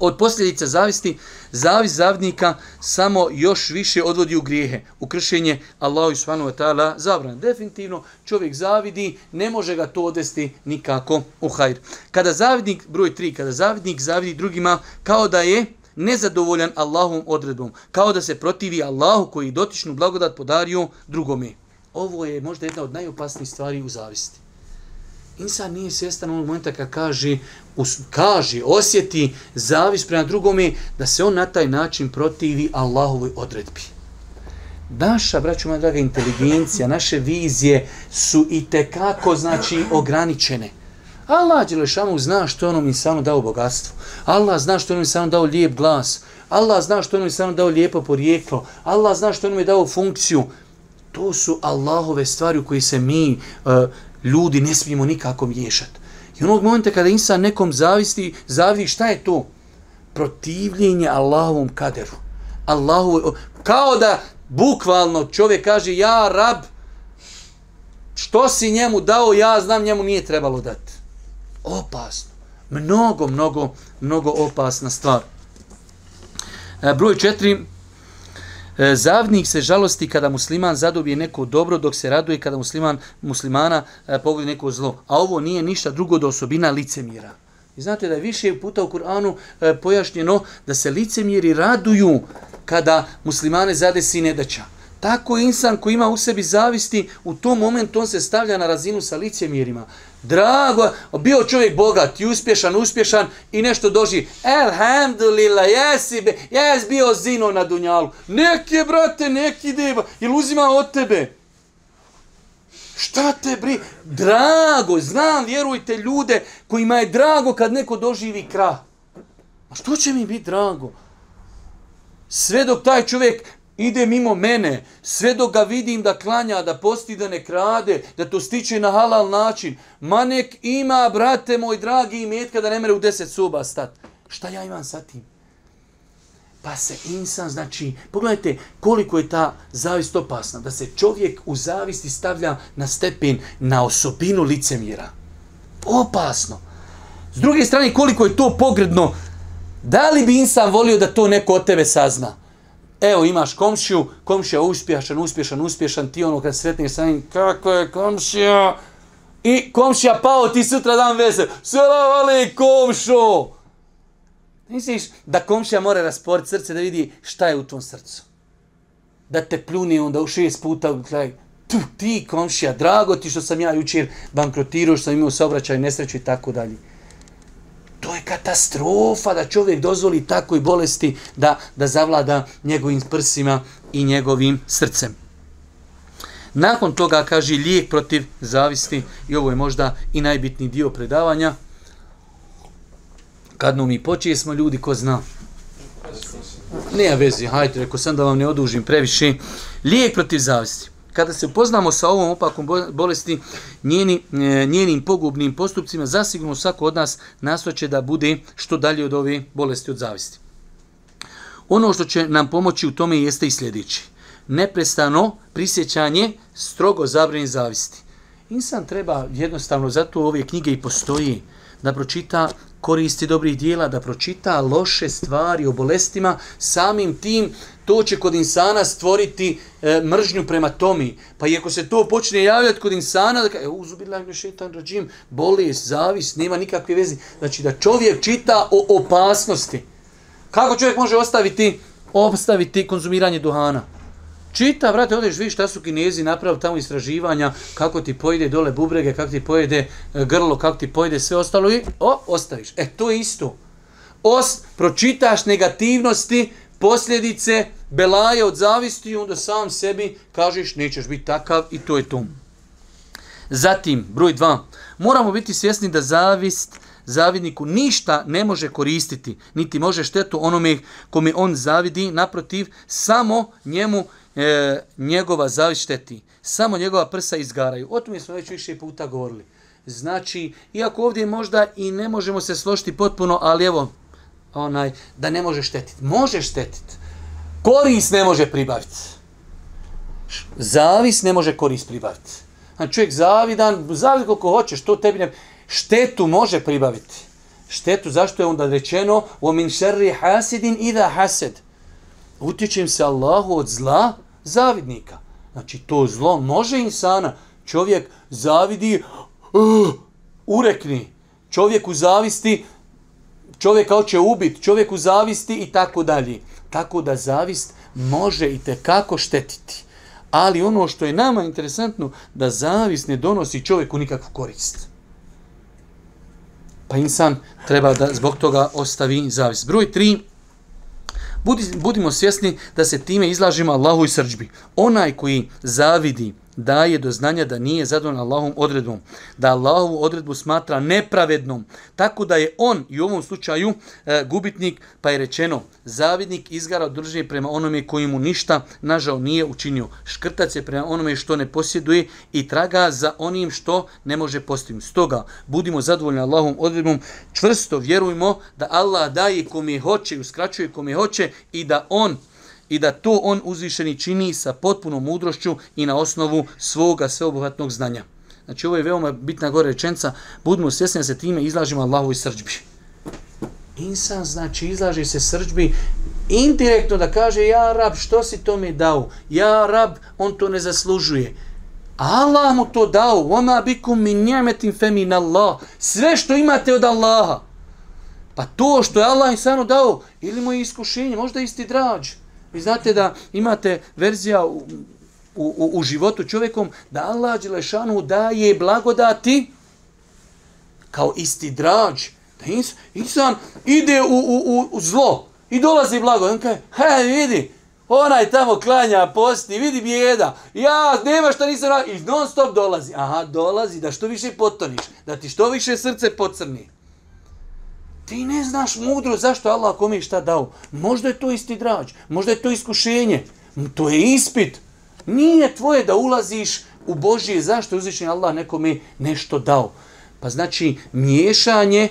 Od posljedica zavisti, zavis zavidnika samo još više odvodi u grijehe, u kršenje Allahu subhanahu wa ta'ala zabran. Definitivno čovjek zavidi, ne može ga to odvesti nikako u hajr. Kada zavidnik, broj 3, kada zavidnik zavidi drugima kao da je nezadovoljan Allahovom odredbom, kao da se protivi Allahu koji dotičnu blagodat podario drugome. Ovo je možda jedna od najopasnijih stvari u zavisti. Insan nije svjestan onog momenta kad kaže, us, kaže, osjeti zavis prema drugome, da se on na taj način protivi Allahovoj odredbi. Naša, braću moja draga, inteligencija, naše vizije su i te kako znači ograničene. Allah Đelešanu zna što je onom insanu dao bogatstvo. Allah zna što je onom insanu dao lijep glas. Allah zna što je onom insanu dao lijepo porijeklo. Allah zna što je onom dao funkciju. To su Allahove stvari u koji se mi uh, ljudi ne smijemo nikako miješati. I onog momenta kada insan nekom zavisti, zavidi šta je to? Protivljenje Allahovom kaderu. Allahu, kao da bukvalno čovjek kaže, ja rab, što si njemu dao, ja znam, njemu nije trebalo dati. Opasno. Mnogo, mnogo, mnogo opasna stvar. E, broj četiri, E, zavnik se žalosti kada musliman zadobije neko dobro, dok se raduje kada musliman muslimana e, pogodi neko zlo. A ovo nije ništa drugo do osobina licemira. I znate da je više puta u Kur'anu e, pojašnjeno da se licemiri raduju kada muslimane zadesi nedaća. Tako insan koji ima u sebi zavisti, u tom momentu on se stavlja na razinu sa licemjerima. Drago, bio čovjek bogat i uspješan, uspješan i nešto doži. Elhamdulillah, jesi, be, jes bio zino na dunjalu. Neki je, brate, neki deba, ili uzima od tebe. Šta te bri? Drago, znam, vjerujte ljude kojima je drago kad neko doživi krah. A što će mi biti drago? Sve dok taj čovjek ide mimo mene, sve dok ga vidim da klanja, da posti, da ne krade, da to stiče na halal način. Ma nek ima, brate moj dragi, imetka da ne mere u deset soba stat. Šta ja imam sa tim? Pa se insan, znači, pogledajte koliko je ta zavist opasna, da se čovjek u zavisti stavlja na stepen, na osobinu licemjera. Opasno. S druge strane, koliko je to pogredno, da li bi insan volio da to neko od tebe sazna? Evo, imaš komšiju, komšija uspješan, uspješan, uspješan, ti ono kad sretneš sa njim, kako je komšija? I komšija pao ti sutra dan vesel, Selam ale komšo! Misliš da komšija mora rasporiti srce da vidi šta je u tom srcu? Da te pljuni onda u šest puta, gledaj, tu, ti komšija, drago ti što sam ja jučer bankrotirao, što sam imao saobraćaj, nesreću i tako dalje. To je katastrofa da čovjek dozvoli takoj bolesti da, da zavlada njegovim prsima i njegovim srcem. Nakon toga kaže lijek protiv zavisti i ovo je možda i najbitniji dio predavanja. Kad nam mi počeje smo ljudi ko zna. Nije vezi, hajde, rekao sam da vam ne odužim previše. Lijek protiv zavisti kada se upoznamo sa ovom opakom bolesti, njeni, e, njenim pogubnim postupcima, zasigurno svako od nas nasvaće da bude što dalje od ove bolesti od zavisti. Ono što će nam pomoći u tome jeste i sljedeći. Neprestano prisjećanje strogo zabrani zavisti. Insan treba jednostavno, zato ove knjige i postoji, da pročita koristi dobrih dijela, da pročita loše stvari o bolestima, samim tim to će kod insana stvoriti e, mržnju prema tomi. Pa i ako se to počne javljati kod insana, da kaže, e, uzubila je šetan rađim, bolest, zavis, nema nikakve veze. Znači da čovjek čita o opasnosti. Kako čovjek može ostaviti, ostaviti konzumiranje duhana? Čita, vrate, odeš, vidiš šta su kinezi napravili tamo istraživanja, kako ti pojede dole bubrege, kako ti pojede e, grlo, kako ti pojede sve ostalo i, o, ostaviš. E, to je isto. Os, pročitaš negativnosti, posljedice, belaje od zavisti, onda sam sebi kažeš, nećeš biti takav i to je to. Zatim, broj dva, moramo biti svjesni da zavist, zavidniku ništa ne može koristiti, niti može štetu onome kome on zavidi, naprotiv, samo njemu e, njegova zavist šteti. Samo njegova prsa izgaraju. O tome smo već više puta govorili. Znači, iako ovdje možda i ne možemo se složiti potpuno, ali evo, onaj, da ne može štetiti. Može štetiti. Koris ne može pribaviti. Zavis ne može koris pribaviti. Znači, čovjek zavidan, zavid koliko hoćeš, to tebi ne... Štetu može pribaviti. Štetu, zašto je onda rečeno o min šerri hasidin ida hased. Utječem se Allahu od zla zavidnika. Znači, to zlo može insana. Čovjek zavidi, uh, urekni. Čovjek u zavisti, čovjeka hoće ubiti, čovjek u zavisti i tako dalje. Tako da zavist može i te kako štetiti. Ali ono što je nama interesantno, da zavist ne donosi čovjeku nikakvu korist. Pa insan treba da zbog toga ostavi zavist. Broj tri, budimo svjesni da se time izlažimo Allahu i srđbi. Onaj koji zavidi daje do znanja da nije zadovoljan Allahom odredbom, da Allahovu odredbu smatra nepravednom, tako da je on i u ovom slučaju e, gubitnik, pa je rečeno, zavidnik izgara od prema onome koji mu ništa, nažal, nije učinio. Škrtac je prema onome što ne posjeduje i traga za onim što ne može postaviti. Stoga, budimo zadovoljni Allahom odredbom, čvrsto vjerujmo da Allah daje kome hoće i uskraćuje kome hoće i da on i da to on uzvišeni čini sa potpunom mudrošću i na osnovu svoga sveobuhvatnog znanja. Znači ovo je veoma bitna gore rečenca, budimo svjesni da se time izlažimo Allahovoj srđbi. Insan znači izlaže se srđbi indirektno da kaže ja rab što si to mi dao, ja rab on to ne zaslužuje. Allah mu to dao, ona bikum min njemetim femin Allah, sve što imate od Allaha. Pa to što je Allah insanu dao, ili mu je iskušenje, možda isti drađ. Vi znate da imate verzija u, u, u životu čovjekom da Allah Đelešanu daje blagodati kao isti drađ. Da insan ide u, u, u, u zlo i dolazi blago. On kaže, hej vidi, onaj tamo klanja, posti, vidi bijeda. Ja, nema šta nisam radio. I non stop dolazi. Aha, dolazi da što više potoniš. Da ti što više srce pocrni. Ti ne znaš mudro zašto Allah kome šta dao. Možda je to isti drađ, možda je to iskušenje. To je ispit. Nije tvoje da ulaziš u Božije zašto je uzvišen Allah nekome nešto dao. Pa znači miješanje,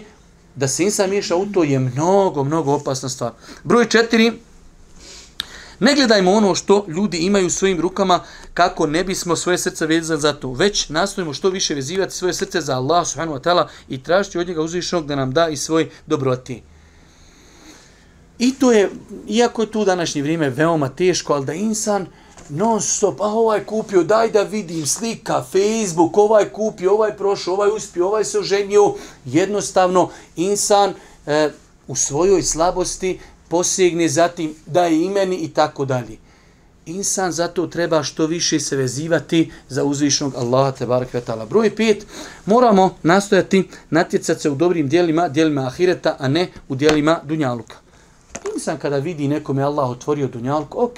da se insan miješa u to je mnogo, mnogo opasna stvar. Broj četiri, Ne gledajmo ono što ljudi imaju u svojim rukama kako ne bismo svoje srce vezali za to. Već nastojimo što više vezivati svoje srce za Allah subhanahu wa ta'ala i tražiti od njega uzvišenog da nam da i svoj dobroti. I to je, iako je tu današnje vrijeme veoma teško, ali da insan non stop, a ah, ovaj kupio, daj da vidim slika, Facebook, ovaj kupio, ovaj prošao, ovaj uspio, ovaj se oženio, jednostavno insan e, u svojoj slabosti posegne zatim da je imeni i tako dalje. Insan zato treba što više se vezivati za uzvišnog Allaha te taala. Broj 5. moramo nastojati natjecati se u dobrim dijelima, dijelima ahireta, a ne u dijelima dunjaluka. Insan kada vidi nekome Allah otvorio dunjaluk, ok,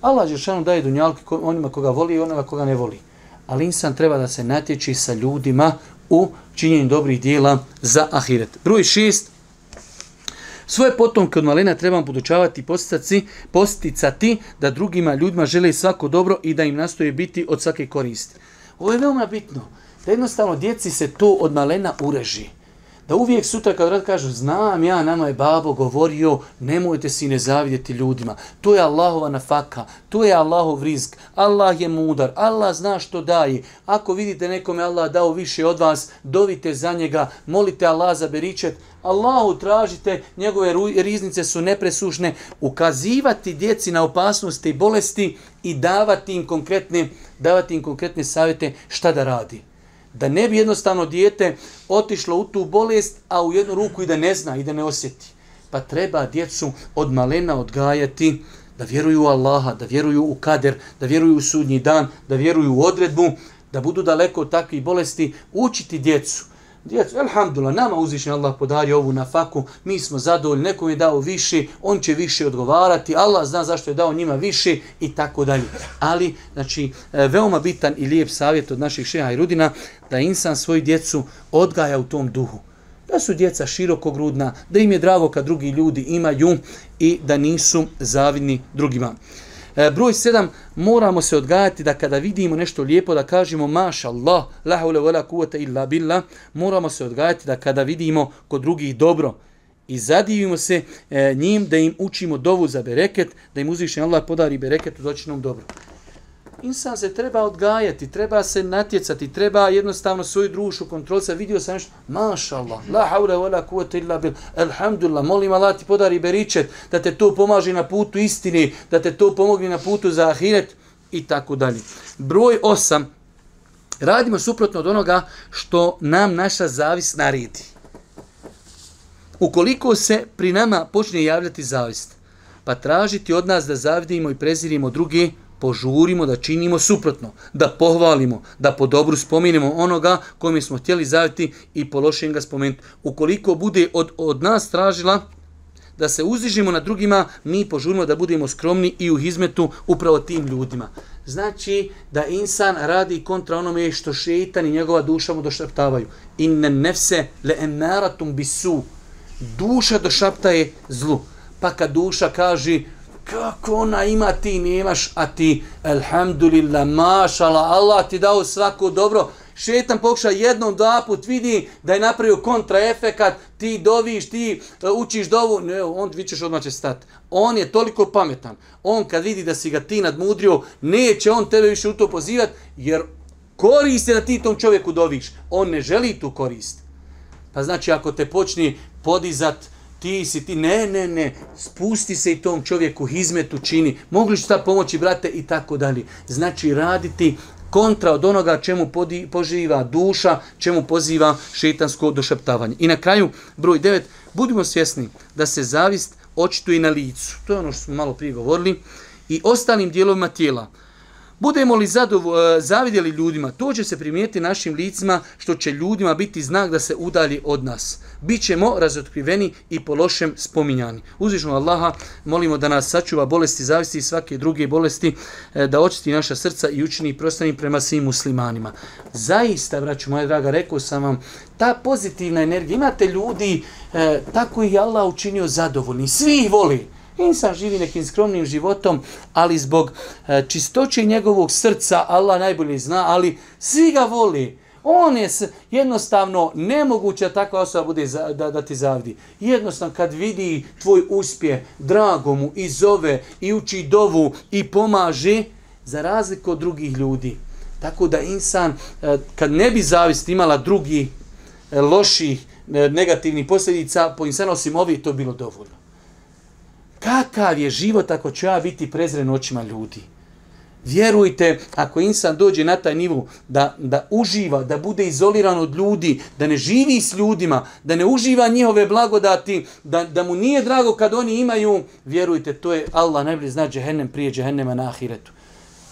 Allah je šanu daje dunjaluk onima koga voli i onima koga ne voli. Ali insan treba da se natječi sa ljudima u činjenju dobrih dijela za ahiret. Broj 6. Svoje potomke od malena trebamo podučavati posticati, posticati da drugima ljudima žele svako dobro i da im nastoje biti od svake koristi. Ovo je veoma bitno. Da jednostavno djeci se to od malena ureži da uvijek sutra kad rad kažu, znam ja, nama je babo govorio, nemojte si ne zavidjeti ljudima. To je Allahova nafaka, to je Allahov rizk. Allah je mudar, Allah zna što daje. Ako vidite nekome Allah dao više od vas, dovite za njega, molite Allah za beričet, Allahu tražite, njegove riznice su nepresušne, ukazivati djeci na opasnosti i bolesti i davati im konkretne, davati im konkretne savjete šta da radi da ne bi jednostavno dijete otišlo u tu bolest, a u jednu ruku i da ne zna i da ne osjeti. Pa treba djecu od malena odgajati da vjeruju u Allaha, da vjeruju u kader, da vjeruju u sudnji dan, da vjeruju u odredbu, da budu daleko od takvih bolesti, učiti djecu Djecu, alhamdulillah, nama uzvišnji Allah podari ovu na faku, mi smo zadovoljni, nekom je dao više, on će više odgovarati, Allah zna zašto je dao njima više i tako dalje. Ali, znači, e, veoma bitan i lijep savjet od naših šeha i rudina, da insan svoju djecu odgaja u tom duhu. Da su djeca širokogrudna, da im je drago kad drugi ljudi imaju i da nisu zavidni drugima. E, broj 7, moramo se odgajati da kada vidimo nešto lijepo da kažemo maša Allah, la haule wala kuvata illa billah, moramo se odgajati da kada vidimo kod drugih dobro i zadivimo se e, njim da im učimo dovu za bereket, da im uzvišen Allah podari bereket u doćinom dobru insan se treba odgajati, treba se natjecati, treba jednostavno svoju drušu kontrolisati. Vidio sam nešto, maša Allah, la haura wala kuvata illa bil, alhamdulillah, molim Allah ti podari beričet, da te to pomaži na putu istini, da te to pomogne na putu za ahiret i tako dalje. Broj osam, radimo suprotno od onoga što nam naša zavis naredi. Ukoliko se pri nama počne javljati zavist, pa tražiti od nas da zavidimo i prezirimo drugi, požurimo da činimo suprotno, da pohvalimo, da po dobru spominemo onoga kome smo htjeli zaviti i po lošem ga spomenuti. Ukoliko bude od, od nas tražila da se uzižimo na drugima, mi požurimo da budemo skromni i u hizmetu upravo tim ljudima. Znači da insan radi kontra onome što šeitan i njegova duša mu došaptavaju. Inne nefse le emaratum bisu. Duša došaptaje zlu. Pa kad duša kaže kako ona ima ti nemaš, a ti, alhamdulillah, mašala, Allah ti dao svako dobro, šetan pokuša jednom, dva put, vidi da je napravio kontraefekat, ti doviš, ti e, učiš dovu, ne, on vi ćeš odmah će stati. On je toliko pametan, on kad vidi da si ga ti nadmudrio, neće on tebe više u to pozivati, jer korist je da ti tom čovjeku doviš, on ne želi tu korist. Pa znači, ako te počni podizat, ti si ti, ne, ne, ne, spusti se i tom čovjeku hizmetu čini, mogli šta pomoći, brate, i tako dalje. Znači, raditi kontra od onoga čemu podi, poživa duša, čemu poziva šetansko došaptavanje. I na kraju, broj 9, budimo svjesni da se zavist očituje na licu. To je ono što smo malo prije govorili. I ostalim dijelovima tijela. Budemo li zadovo, eh, zavidjeli ljudima, to će se primijeti našim licima, što će ljudima biti znak da se udalji od nas. Bićemo razotkriveni i po lošem spominjani. Uzvišno Allaha, molimo da nas sačuva bolesti, zavisti i svake druge bolesti, eh, da očisti naša srca i učini prostani prema svim muslimanima. Zaista, braću moja draga, rekao sam vam, ta pozitivna energija, imate ljudi, eh, tako ih Allah učinio zadovoljni, svi ih voli. Insan živi nekim skromnim životom, ali zbog e, čistoće njegovog srca, Allah najbolje zna, ali svi ga voli. On je jednostavno nemoguća takva osoba bude za, da, da ti zavidi. Jednostavno kad vidi tvoj uspjeh, drago mu i zove i uči dovu i pomaže za razliku od drugih ljudi. Tako da insan, e, kad ne bi zavist imala drugi e, loših, negativnih posljedica, po insanu osim ovih, to bilo dovoljno. Kakav je život ako ću ja biti prezren očima ljudi? Vjerujte, ako insan dođe na taj nivu da, da uživa, da bude izoliran od ljudi, da ne živi s ljudima, da ne uživa njihove blagodati, da, da mu nije drago kad oni imaju, vjerujte, to je Allah najbolje zna džehennem prije džehennema na ahiretu.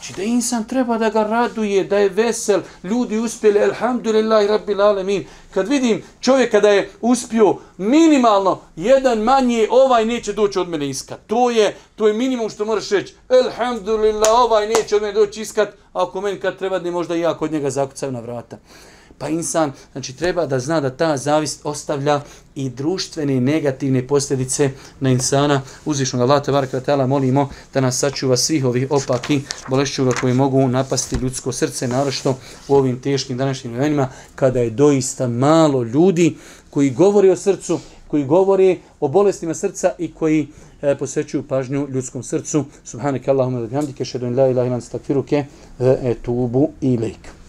Znači da insan treba da ga raduje, da je vesel, ljudi uspjeli, alhamdulillahi rabbil alemin. Kad vidim čovjeka da je uspio minimalno jedan manji, ovaj neće doći od mene iskat. To je, to je minimum što moraš reći. Alhamdulillah, ovaj neće od mene doći iskat, ako meni kad treba da možda i ja kod njega zakucaju na vrata. Pa insan, znači treba da zna da ta zavist ostavlja i društvene negativne posljedice na insana. Uzvišnog Allah, tabaraka ta'ala, molimo da nas sačuva svih ovih opaki bolešćuga koji mogu napasti ljudsko srce, narošto u ovim teškim današnjim vremenima, kada je doista malo ljudi koji govori o srcu, koji govori o bolestima srca i koji e, posvećuju pažnju ljudskom srcu. Subhanak Allahumma wa bihamdika ashhadu an la ilaha illa anta astaghfiruka e, wa atubu ilaik.